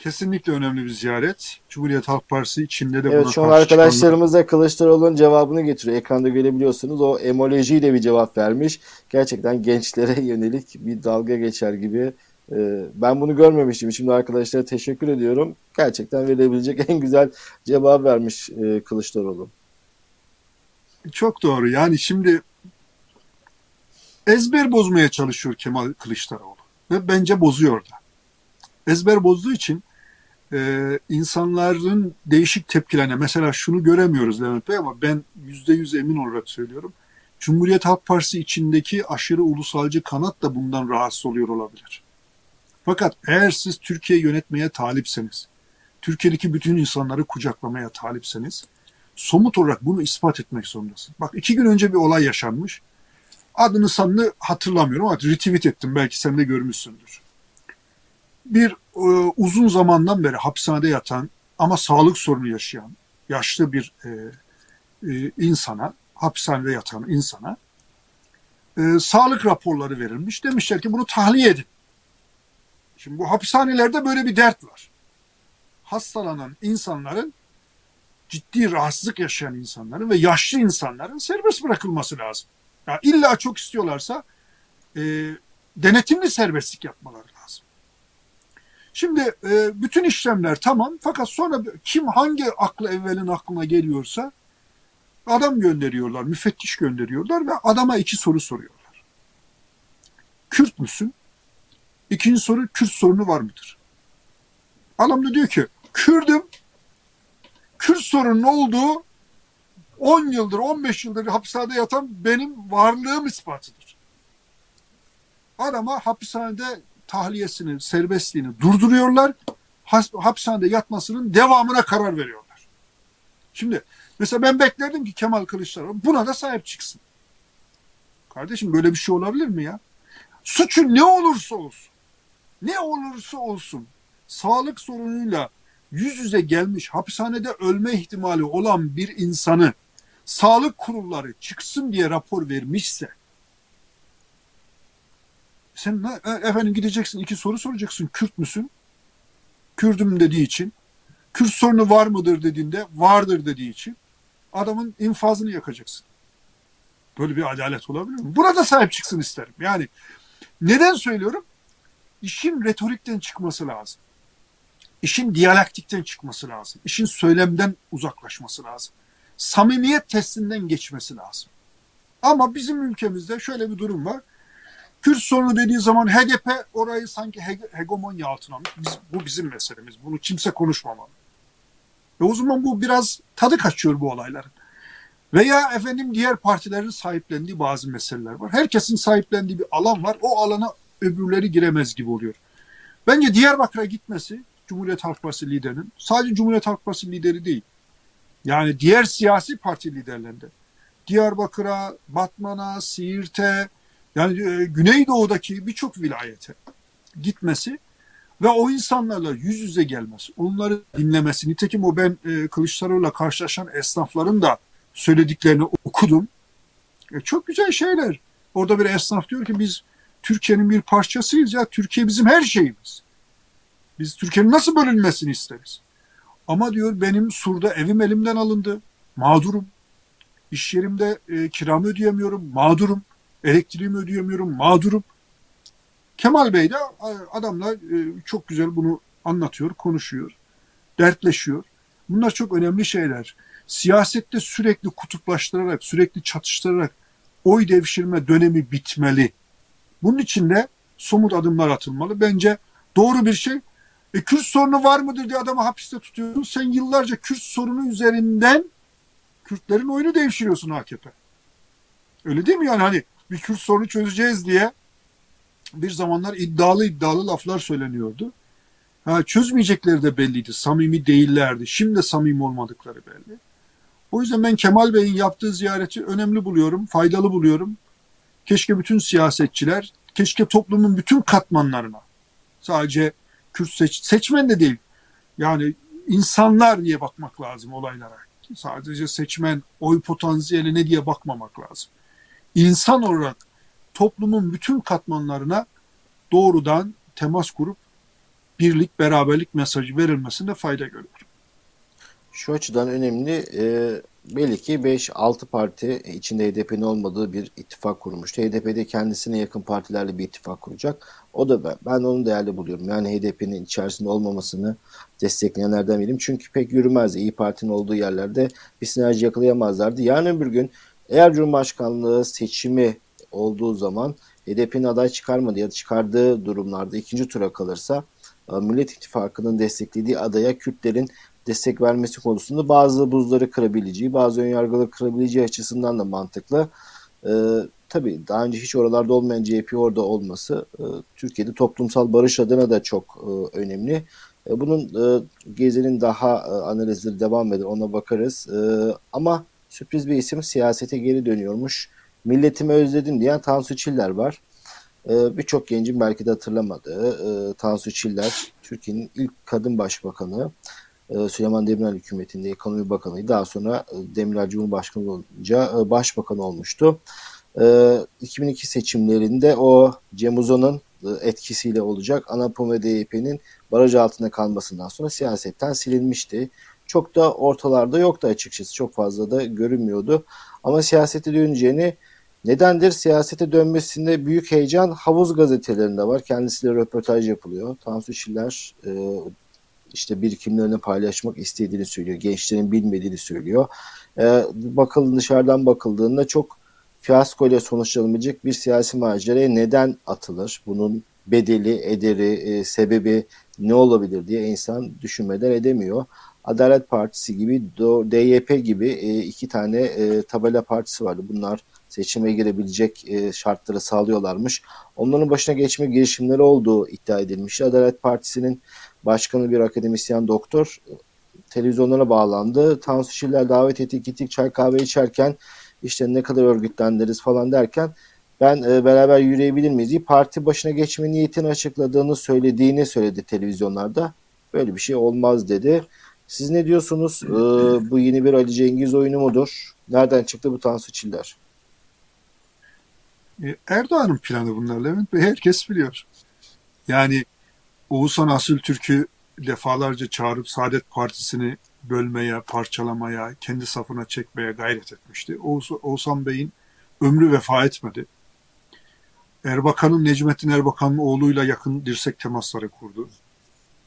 Kesinlikle önemli bir ziyaret. Cumhuriyet Halk Partisi içinde de evet, buna şu an arkadaşlarımız da Kılıçdaroğlu'nun cevabını getiriyor. Ekranda görebiliyorsunuz. O emolojiyle bir cevap vermiş. Gerçekten gençlere yönelik bir dalga geçer gibi ee, ben bunu görmemiştim. Şimdi arkadaşlara teşekkür ediyorum. Gerçekten verilebilecek en güzel cevap vermiş e, Kılıçdaroğlu. Çok doğru. Yani şimdi ezber bozmaya çalışıyor Kemal Kılıçdaroğlu. Ve bence bozuyor da. Ezber bozduğu için e, insanların değişik tepkilerine mesela şunu göremiyoruz Levent Bey ama ben yüzde yüz emin olarak söylüyorum. Cumhuriyet Halk Partisi içindeki aşırı ulusalcı kanat da bundan rahatsız oluyor olabilir. Fakat eğer siz Türkiye yönetmeye talipseniz, Türkiye'deki bütün insanları kucaklamaya talipseniz, somut olarak bunu ispat etmek zorundasınız. Bak iki gün önce bir olay yaşanmış. Adını sanını hatırlamıyorum ama retweet ettim. Belki sen de görmüşsündür. Bir e, uzun zamandan beri hapishanede yatan ama sağlık sorunu yaşayan yaşlı bir e, e, insana, hapishanede yatan insana e, sağlık raporları verilmiş. Demişler ki bunu tahliye edin. Şimdi bu hapishanelerde böyle bir dert var. Hastalanan insanların ciddi rahatsızlık yaşayan insanların ve yaşlı insanların serbest bırakılması lazım. Yani illa çok istiyorlarsa e, denetimli serbestlik yapmaları. Şimdi e, bütün işlemler tamam fakat sonra kim hangi aklı evvelin aklına geliyorsa adam gönderiyorlar, müfettiş gönderiyorlar ve adama iki soru soruyorlar. Kürt müsün? İkinci soru Kürt sorunu var mıdır? Adam da diyor ki Kürdüm. Kürt sorunun olduğu 10 yıldır 15 yıldır hapishanede yatan benim varlığım ispatıdır. Adama hapishanede tahliyesini, serbestliğini durduruyorlar. Hapishanede yatmasının devamına karar veriyorlar. Şimdi mesela ben beklerdim ki Kemal Kılıçdaroğlu buna da sahip çıksın. Kardeşim böyle bir şey olabilir mi ya? Suçu ne olursa olsun ne olursa olsun sağlık sorunuyla yüz yüze gelmiş hapishanede ölme ihtimali olan bir insanı sağlık kurulları çıksın diye rapor vermişse sen e, efendim gideceksin iki soru soracaksın. Kürt müsün? Kürdüm dediği için. Kürt sorunu var mıdır dediğinde vardır dediği için adamın infazını yakacaksın. Böyle bir adalet olabilir mi? Buna da sahip çıksın isterim. Yani neden söylüyorum? işin retorikten çıkması lazım. İşin diyalektikten çıkması lazım. İşin söylemden uzaklaşması lazım. Samimiyet testinden geçmesi lazım. Ama bizim ülkemizde şöyle bir durum var. Kürt sorunu dediği zaman HDP orayı sanki hegemonya altına almış. Biz, bu bizim meselemiz. Bunu kimse konuşmamalı. Ve o zaman bu biraz tadı kaçıyor bu olayların. Veya efendim diğer partilerin sahiplendiği bazı meseleler var. Herkesin sahiplendiği bir alan var. O alana öbürleri giremez gibi oluyor. Bence Diyarbakır'a gitmesi Cumhuriyet Halk Partisi liderinin sadece Cumhuriyet Halk Partisi lideri değil. Yani diğer siyasi parti liderlerinde. Diyarbakır'a, Batman'a, Siirt'e yani e, Güneydoğu'daki birçok vilayete gitmesi ve o insanlarla yüz yüze gelmesi, onları dinlemesi. Nitekim o ben e, Kılıçdaroğlu'yla karşılaşan esnafların da söylediklerini okudum. E, çok güzel şeyler. Orada bir esnaf diyor ki biz Türkiye'nin bir parçasıyız ya. Türkiye bizim her şeyimiz. Biz Türkiye'nin nasıl bölünmesini isteriz. Ama diyor benim Sur'da evim elimden alındı. Mağdurum. İş yerimde e, kiramı ödeyemiyorum. Mağdurum. Elektriğimi ödeyemiyorum. Mağdurum. Kemal Bey de adamla e, çok güzel bunu anlatıyor, konuşuyor, dertleşiyor. Bunlar çok önemli şeyler. Siyasette sürekli kutuplaştırarak, sürekli çatıştırarak oy devşirme dönemi bitmeli. Bunun için de somut adımlar atılmalı. Bence doğru bir şey. E, Kürt sorunu var mıdır diye adamı hapiste tutuyorsun. Sen yıllarca Kürt sorunu üzerinden Kürtlerin oyunu devşiriyorsun AKP. Öyle değil mi yani hani bir Kürt sorunu çözeceğiz diye bir zamanlar iddialı iddialı laflar söyleniyordu. Ha, çözmeyecekleri de belliydi. Samimi değillerdi. Şimdi de samimi olmadıkları belli. O yüzden ben Kemal Bey'in yaptığı ziyareti önemli buluyorum, faydalı buluyorum. Keşke bütün siyasetçiler, keşke toplumun bütün katmanlarına, sadece Kürt seç, seçmen de değil, yani insanlar diye bakmak lazım olaylara. Sadece seçmen, oy potansiyeli ne diye bakmamak lazım. İnsan olarak toplumun bütün katmanlarına doğrudan temas kurup birlik, beraberlik mesajı verilmesinde fayda görüyorum. Şu açıdan önemli. E, belli ki 5-6 parti içinde HDP'nin olmadığı bir ittifak kurmuştu. HDP de kendisine yakın partilerle bir ittifak kuracak. O da ben, ben onu değerli buluyorum. Yani HDP'nin içerisinde olmamasını destekleyenlerden biriyim. Çünkü pek yürümezdi. İyi Parti'nin olduğu yerlerde bir sinerji yakalayamazlardı. Yarın bir gün eğer Cumhurbaşkanlığı seçimi olduğu zaman HDP'nin aday çıkarmadı ya da çıkardığı durumlarda ikinci tura kalırsa e, Millet İttifakı'nın desteklediği adaya Kürtlerin destek vermesi konusunda bazı buzları kırabileceği, bazı önyargıları kırabileceği açısından da mantıklı. E, tabii daha önce hiç oralarda olmayan CHP orada olması e, Türkiye'de toplumsal barış adına da çok e, önemli. E, bunun e, Gezi'nin daha e, analizleri devam eder ona bakarız. E, ama sürpriz bir isim siyasete geri dönüyormuş. Milletimi özledim diyen Tansu Çiller var. E, Birçok gencin belki de hatırlamadığı e, Tansu Çiller Türkiye'nin ilk kadın başbakanı. E, Süleyman Demirel hükümetinde ekonomi bakanıydı. Daha sonra e, Demirel Cumhurbaşkanı olunca e, başbakan olmuştu. 2002 seçimlerinde o Cem Uzan'ın etkisiyle olacak ANAPOM ve DYP'nin baraj altında kalmasından sonra siyasetten silinmişti. Çok da ortalarda yoktu açıkçası. Çok fazla da görünmüyordu. Ama siyasete döneceğini nedendir? Siyasete dönmesinde büyük heyecan havuz gazetelerinde var. Kendisiyle röportaj yapılıyor. Tansu Çiller işte birikimlerini paylaşmak istediğini söylüyor. Gençlerin bilmediğini söylüyor. E, bakılın dışarıdan bakıldığında çok fiyasko ile sonuçlanabilecek bir siyasi maceraya neden atılır? Bunun bedeli, ederi, e, sebebi ne olabilir diye insan düşünmeden edemiyor. Adalet Partisi gibi, DYP gibi e, iki tane e, tabela partisi vardı. Bunlar seçime girebilecek e, şartları sağlıyorlarmış. Onların başına geçme girişimleri olduğu iddia edilmiş. Adalet Partisi'nin başkanı bir akademisyen doktor televizyonlara bağlandı. Tansu Çiller davet etti gittik çay kahve içerken işte ne kadar örgütlendiririz falan derken ben e, beraber yürüyebilir miyiz diye parti başına geçme niyetini açıkladığını söylediğini söyledi televizyonlarda. Böyle bir şey olmaz dedi. Siz ne diyorsunuz? Ee, bu yeni bir Ali Cengiz oyunu mudur? Nereden çıktı bu Tansu Çiller? E, Erdoğan'ın planı bunlar Levent Bey. Herkes biliyor. Yani Oğuzhan Asil Türk'ü defalarca çağırıp Saadet Partisi'ni bölmeye, parçalamaya, kendi safına çekmeye gayret etmişti. Oğuzhan Bey'in ömrü vefa etmedi. Erbakan'ın, Necmettin Erbakan'ın oğluyla yakın dirsek temasları kurdu.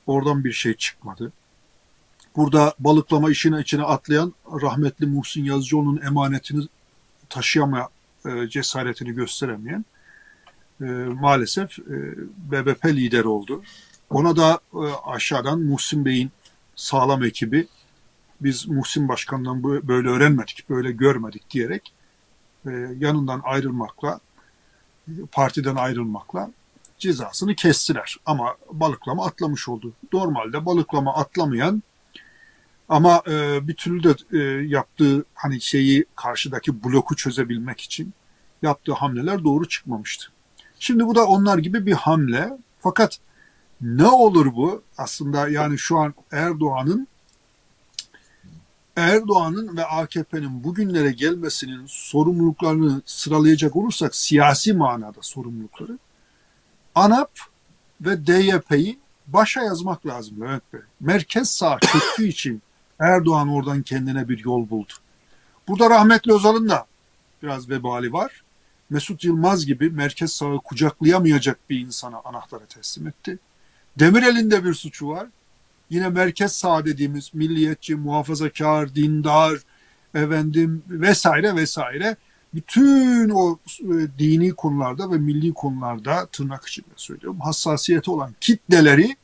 Oradan bir şey çıkmadı. Burada balıklama işine içine atlayan rahmetli Muhsin Yazıcıoğlu'nun emanetini taşıyama e, cesaretini gösteremeyen e, maalesef e, BBP lideri oldu. Ona da e, aşağıdan Muhsin Bey'in sağlam ekibi biz Muhsin Başkan'dan böyle öğrenmedik, böyle görmedik diyerek e, yanından ayrılmakla, partiden ayrılmakla cezasını kestiler. Ama balıklama atlamış oldu. Normalde balıklama atlamayan ama e, bir türlü de e, yaptığı hani şeyi karşıdaki bloku çözebilmek için yaptığı hamleler doğru çıkmamıştı. Şimdi bu da onlar gibi bir hamle. Fakat ne olur bu? Aslında yani şu an Erdoğan'ın Erdoğan'ın ve AKP'nin bugünlere gelmesinin sorumluluklarını sıralayacak olursak siyasi manada sorumlulukları ANAP ve DYP'yi başa yazmak lazım Levent Bey. Merkez sağ çöktüğü için Erdoğan oradan kendine bir yol buldu. Burada rahmetli Özal'ın da biraz vebali var. Mesut Yılmaz gibi merkez sağı kucaklayamayacak bir insana anahtarı teslim etti. Demirel'in de bir suçu var. Yine merkez sağ dediğimiz milliyetçi, muhafazakar, dindar, efendim vesaire vesaire bütün o e, dini konularda ve milli konularda tırnak içinde söylüyorum hassasiyeti olan kitleleri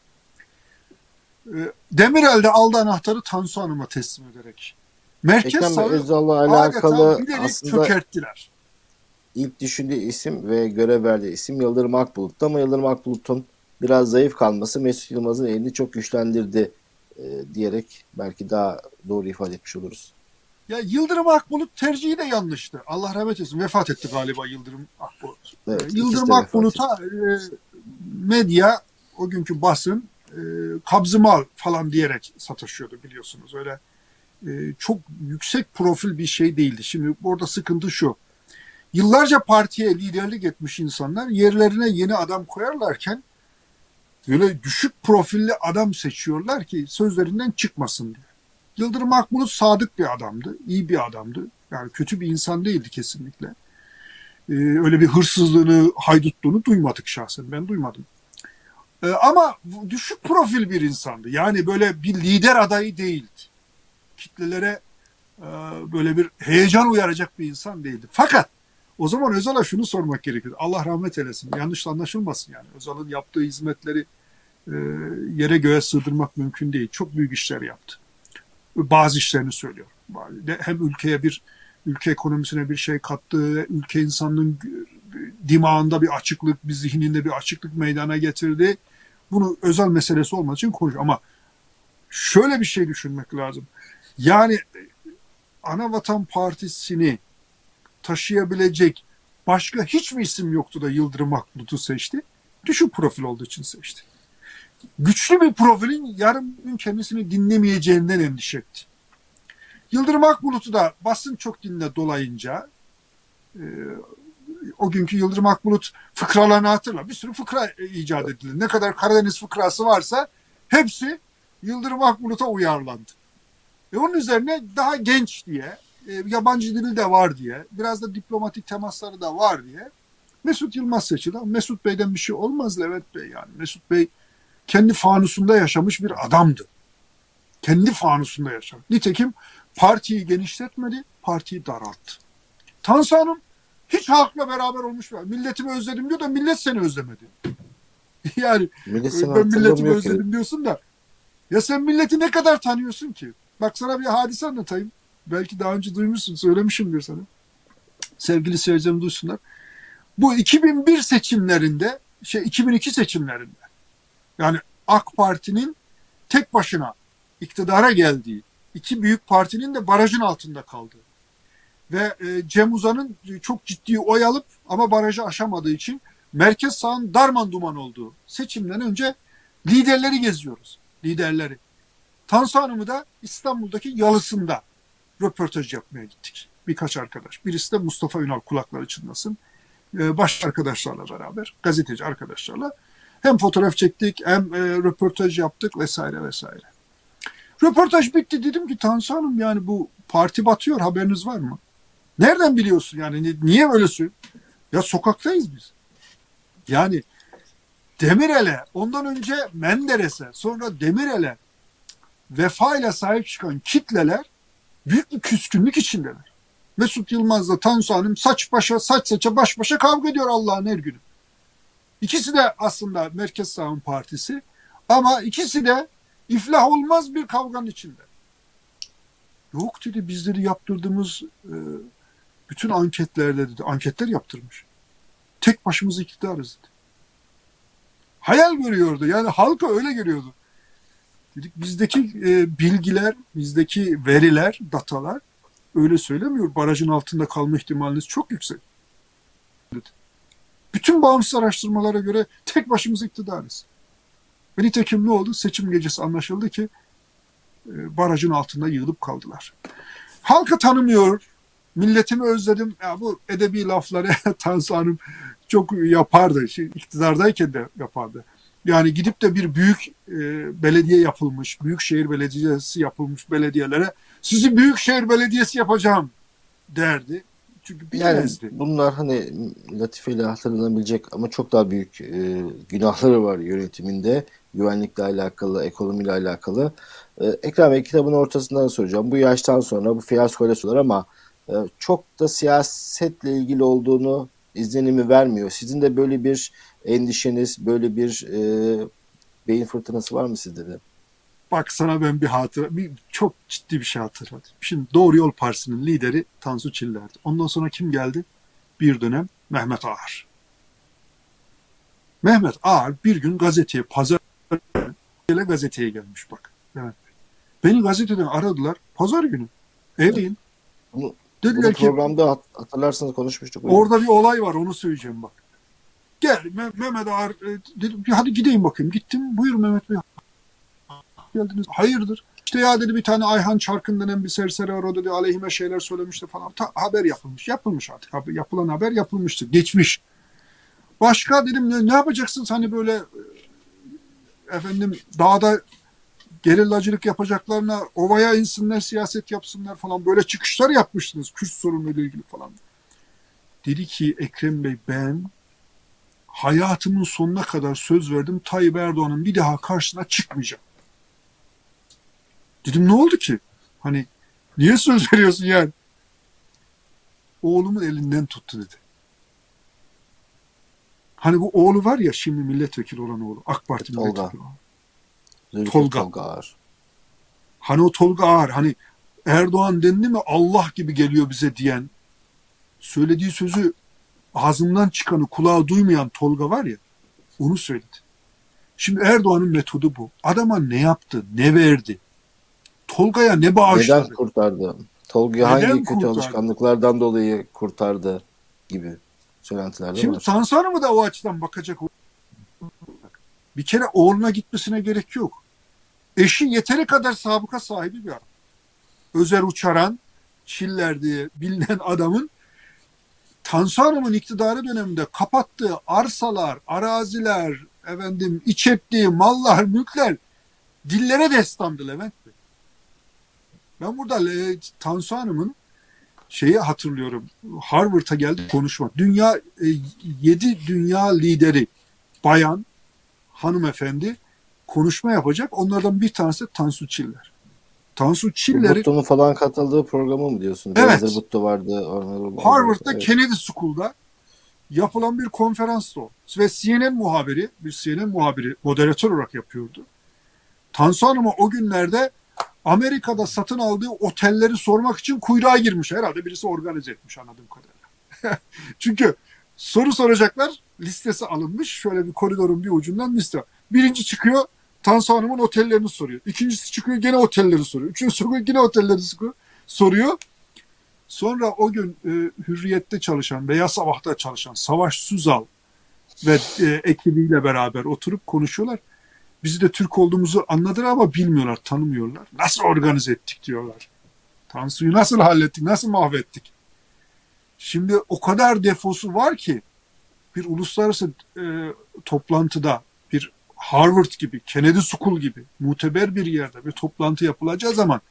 Demirel'de aldı anahtarı Tansu Hanım'a teslim ederek Merkez Ekrem sağı Özal'la alakalı aslında çökerttiler. ilk düşündüğü isim ve görev verdiği isim Yıldırım Akbulut'tu ama Yıldırım Akbulut'un biraz zayıf kalması Mesut Yılmaz'ın elini çok güçlendirdi e, diyerek belki daha doğru ifade etmiş oluruz. Ya Yıldırım Akbulut tercihi de yanlıştı. Allah rahmet eylesin. Vefat etti galiba Yıldırım Akbulut. Evet, Ee, Yıldırım Akbulut'a e, medya, o günkü basın e, kabzımal falan diyerek sataşıyordu biliyorsunuz. Öyle e, çok yüksek profil bir şey değildi. Şimdi burada sıkıntı şu. Yıllarca partiye liderlik etmiş insanlar yerlerine yeni adam koyarlarken böyle düşük profilli adam seçiyorlar ki sözlerinden çıkmasın diye. Yıldırım Akbulut sadık bir adamdı, iyi bir adamdı. Yani kötü bir insan değildi kesinlikle. Ee, öyle bir hırsızlığını, haydutluğunu duymadık şahsen. Ben duymadım. Ee, ama düşük profil bir insandı. Yani böyle bir lider adayı değildi. Kitlelere e, böyle bir heyecan uyaracak bir insan değildi. Fakat o zaman Özal'a şunu sormak gerekiyor. Allah rahmet eylesin. Yanlış anlaşılmasın yani. Özal'ın yaptığı hizmetleri e, yere göğe sığdırmak mümkün değil. Çok büyük işler yaptı bazı işlerini söylüyor. Hem ülkeye bir ülke ekonomisine bir şey kattı, ülke insanının dimağında bir açıklık, bir zihninde bir açıklık meydana getirdi. Bunu özel meselesi olmadığı için konuşuyor. Ama şöyle bir şey düşünmek lazım. Yani Anavatan Partisi'ni taşıyabilecek başka hiçbir isim yoktu da Yıldırım Akbulut'u seçti. Düşük profil olduğu için seçti güçlü bir profilin yarın gün kendisini dinlemeyeceğinden endişe etti. Yıldırım Akbulut'u da basın çok dinle dolayınca e, o günkü Yıldırım Akbulut fıkralarını hatırla. Bir sürü fıkra icat edildi. Ne kadar Karadeniz fıkrası varsa hepsi Yıldırım Akbulut'a uyarlandı. Ve onun üzerine daha genç diye, e, yabancı dili de var diye, biraz da diplomatik temasları da var diye Mesut Yılmaz seçildi. Mesut Bey'den bir şey olmaz Levent Bey yani. Mesut Bey kendi fanusunda yaşamış bir adamdı. Kendi fanusunda yaşamış. Nitekim partiyi genişletmedi, partiyi daralttı. Tansu Hanım hiç halkla beraber olmuş. Milletimi özledim diyor da millet seni özlemedi. yani Millet ben milletimi özledim ki. diyorsun da ya sen milleti ne kadar tanıyorsun ki? Bak sana bir hadise anlatayım. Belki daha önce duymuşsun, söylemişimdir sana. Sevgili seyircilerim duysunlar. Bu 2001 seçimlerinde, şey 2002 seçimlerinde yani AK Parti'nin tek başına iktidara geldiği, iki büyük partinin de barajın altında kaldığı ve e, Cem Uzan'ın çok ciddi oy alıp ama barajı aşamadığı için merkez sağın darman duman olduğu seçimden önce liderleri geziyoruz. Liderleri. Tansu Hanım'ı da İstanbul'daki yalısında röportaj yapmaya gittik. Birkaç arkadaş. Birisi de Mustafa Ünal kulakları çınlasın. Ee, baş arkadaşlarla beraber, gazeteci arkadaşlarla hem fotoğraf çektik hem e, röportaj yaptık vesaire vesaire. Röportaj bitti dedim ki Tansu Hanım yani bu parti batıyor haberiniz var mı? Nereden biliyorsun yani niye söylüyorsun? Ya sokaktayız biz. Yani Demirel'e ondan önce Menderes'e sonra Demirel'e vefayla sahip çıkan kitleler büyük bir küskünlük içindeler. Mesut Yılmaz'la Tansu Hanım saç başa saç saça baş başa kavga ediyor Allah'ın her günü. İkisi de aslında Merkez Sağın Partisi ama ikisi de iflah olmaz bir kavganın içinde. Yok dedi bizleri yaptırdığımız e, bütün anketlerde dedi anketler yaptırmış. Tek başımıza iktidarız dedi. Hayal görüyordu yani halka öyle görüyordu. Dedik bizdeki e, bilgiler, bizdeki veriler, datalar öyle söylemiyor. Barajın altında kalma ihtimaliniz çok yüksek. Dedi. Bütün bağımsız araştırmalara göre tek başımıza iktidarız. Ve nitekim ne oldu? Seçim gecesi anlaşıldı ki e, barajın altında yığılıp kaldılar. Halkı tanımıyor, milletimi özledim. Ya bu edebi lafları Tansu Hanım çok yapardı. Şey, iktidardayken de yapardı. Yani gidip de bir büyük e, belediye yapılmış, büyükşehir belediyesi yapılmış belediyelere sizi büyükşehir belediyesi yapacağım derdi. Çünkü bilemezdi. Yani bunlar hani latifeyle hatırlanabilecek ama çok daha büyük e, günahları var yönetiminde. Güvenlikle alakalı, ekonomiyle alakalı. E, Ekrem Bey kitabın ortasından soracağım. Bu yaştan sonra bu fiyaskoyla sorular ama çok da siyasetle ilgili olduğunu izlenimi vermiyor. Sizin de böyle bir endişeniz, böyle bir e, beyin fırtınası var mı sizde de? Bak sana ben bir hatıra, bir, çok ciddi bir şey hatırladım. Şimdi Doğru Yol Partisi'nin lideri Tansu Çiller'di. Ondan sonra kim geldi? Bir dönem Mehmet Ağar. Mehmet Ağar bir gün gazeteye, pazar günü gazeteye gelmiş bak. Evet. Beni gazeteden aradılar. Pazar günü. Evdeyim. Bunu, Dediler bunu ki programda hatırlarsanız konuşmuştuk. orada bir olay var onu söyleyeceğim bak. Gel Me- Mehmet Ağar e, dedim hadi gideyim bakayım. Gittim. Buyur Mehmet Bey. Geldiniz. Hayırdır? İşte ya dedi bir tane Ayhan Çarkın denen bir serseri var o dedi aleyhime şeyler söylemişti falan. Ta, haber yapılmış. Yapılmış artık. Haber- Yapılan haber yapılmıştır. Geçmiş. Başka dedim ne, ne yapacaksınız hani böyle e, efendim dağda gerillacılık yapacaklarına ovaya insinler siyaset yapsınlar falan böyle çıkışlar yapmıştınız Kürt sorunuyla ilgili falan. Dedi ki Ekrem Bey ben hayatımın sonuna kadar söz verdim Tayyip Erdoğan'ın bir daha karşısına çıkmayacağım. Dedim ne oldu ki? Hani niye söz veriyorsun yani? Oğlumun elinden tuttu dedi. Hani bu oğlu var ya şimdi milletvekili olan oğlu. AK Parti milletvekili olan. Zülfü Tolga. Tolga Ağar. Hani o Tolga Ağar hani Erdoğan dendi mi Allah gibi geliyor bize diyen söylediği sözü ağzından çıkanı kulağa duymayan Tolga var ya onu söyledi. Şimdi Erdoğan'ın metodu bu. Adama ne yaptı, ne verdi? Tolga'ya ne bağışladı? Neden kurtardı? Tolga'yı hangi kötü kurtardı? alışkanlıklardan dolayı kurtardı gibi söylentiler Şimdi var. Tansu Hanım'ı da o açıdan bakacak. Bir kere oğluna gitmesine gerek yok. Eşi yeteri kadar sabıka sahibi bir adam. Özer Uçaran, Çiller diye bilinen adamın Tansu Hanım'ın iktidarı döneminde kapattığı arsalar, araziler, efendim iç ettiği mallar, mülkler dillere destandı Levent Bey. Ben burada e, Tansu Hanım'ın şeyi hatırlıyorum. Harvard'a geldi konuşma. Dünya e, yedi dünya lideri bayan hanımefendi konuşma yapacak. Onlardan bir tanesi Tansu Çiller. Tansu Çiller'i Butto'nun falan katıldığı programı mı diyorsun? Evet. Benzer Butto vardı. Harvard'da Evet. Kennedy School'da yapılan bir konferansta o. Ve CNN muhabiri, bir CNN muhabiri moderatör olarak yapıyordu. Tansu Hanım'a o günlerde Amerika'da satın aldığı otelleri sormak için kuyruğa girmiş. Herhalde birisi organize etmiş anladığım kadarıyla. Çünkü soru soracaklar listesi alınmış. Şöyle bir koridorun bir ucundan liste. Birinci çıkıyor Tansu Hanım'ın otellerini soruyor. İkincisi çıkıyor gene otelleri soruyor. Üçüncüsü çıkıyor yine otelleri soruyor. Sonra o gün e, Hürriyet'te çalışan veya Sabah'ta çalışan Savaş Suzal ve e, ekibiyle beraber oturup konuşuyorlar. Bizi de Türk olduğumuzu anladılar ama bilmiyorlar, tanımıyorlar. Nasıl organize ettik diyorlar. Tansu'yu nasıl hallettik, nasıl mahvettik? Şimdi o kadar defosu var ki bir uluslararası e, toplantıda Harvard gibi, Kennedy School gibi muteber bir yerde bir toplantı yapılacağı zaman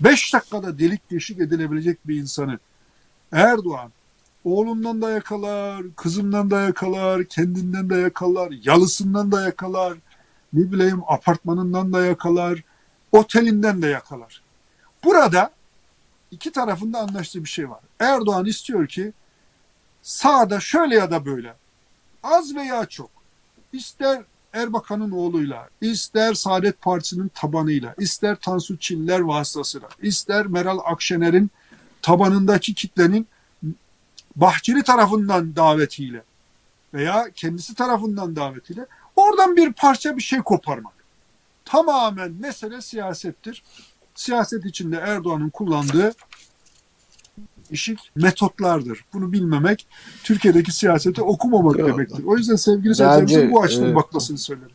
5 dakikada delik deşik edilebilecek bir insanı Erdoğan oğlundan da yakalar, kızımdan da yakalar, kendinden de yakalar, yalısından da yakalar, ne bileyim apartmanından da yakalar, otelinden de yakalar. Burada iki tarafında anlaştığı bir şey var. Erdoğan istiyor ki sağda şöyle ya da böyle az veya çok ister Erbakan'ın oğluyla, ister Saadet Partisi'nin tabanıyla, ister Tansu Çiller vasıtasıyla, ister Meral Akşener'in tabanındaki kitlenin Bahçeli tarafından davetiyle veya kendisi tarafından davetiyle oradan bir parça bir şey koparmak. Tamamen mesele siyasettir. Siyaset içinde Erdoğan'ın kullandığı işik metotlardır. Bunu bilmemek Türkiye'deki siyaseti okumamak Yok. demektir. O yüzden sevgili seyircilerimizin bu açıdan e, bakmasını söylerim.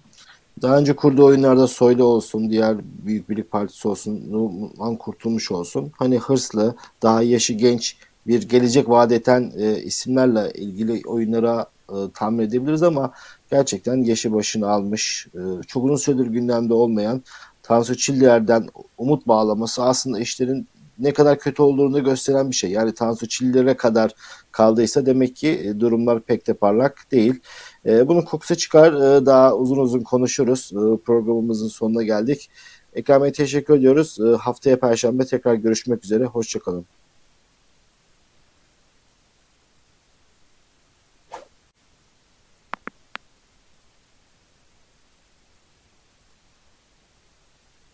Daha önce kurduğu oyunlarda Soylu olsun, diğer Büyük Birlik Partisi olsun, Numan Kurtulmuş olsun. Hani hırslı, daha yaşı genç bir gelecek vaat eden e, isimlerle ilgili oyunlara e, tahmin edebiliriz ama gerçekten yaşı başını almış, e, çok uzun süredir gündemde olmayan Tansu Çiller'den umut bağlaması aslında işlerin ne kadar kötü olduğunu gösteren bir şey. Yani Tansu Çiller'e kadar kaldıysa demek ki e, durumlar pek de parlak değil. E, bunun kokusu çıkar. E, daha uzun uzun konuşuruz. E, programımızın sonuna geldik. Ekrem Bey teşekkür ediyoruz. Haftaya Perşembe tekrar görüşmek üzere. Hoşçakalın.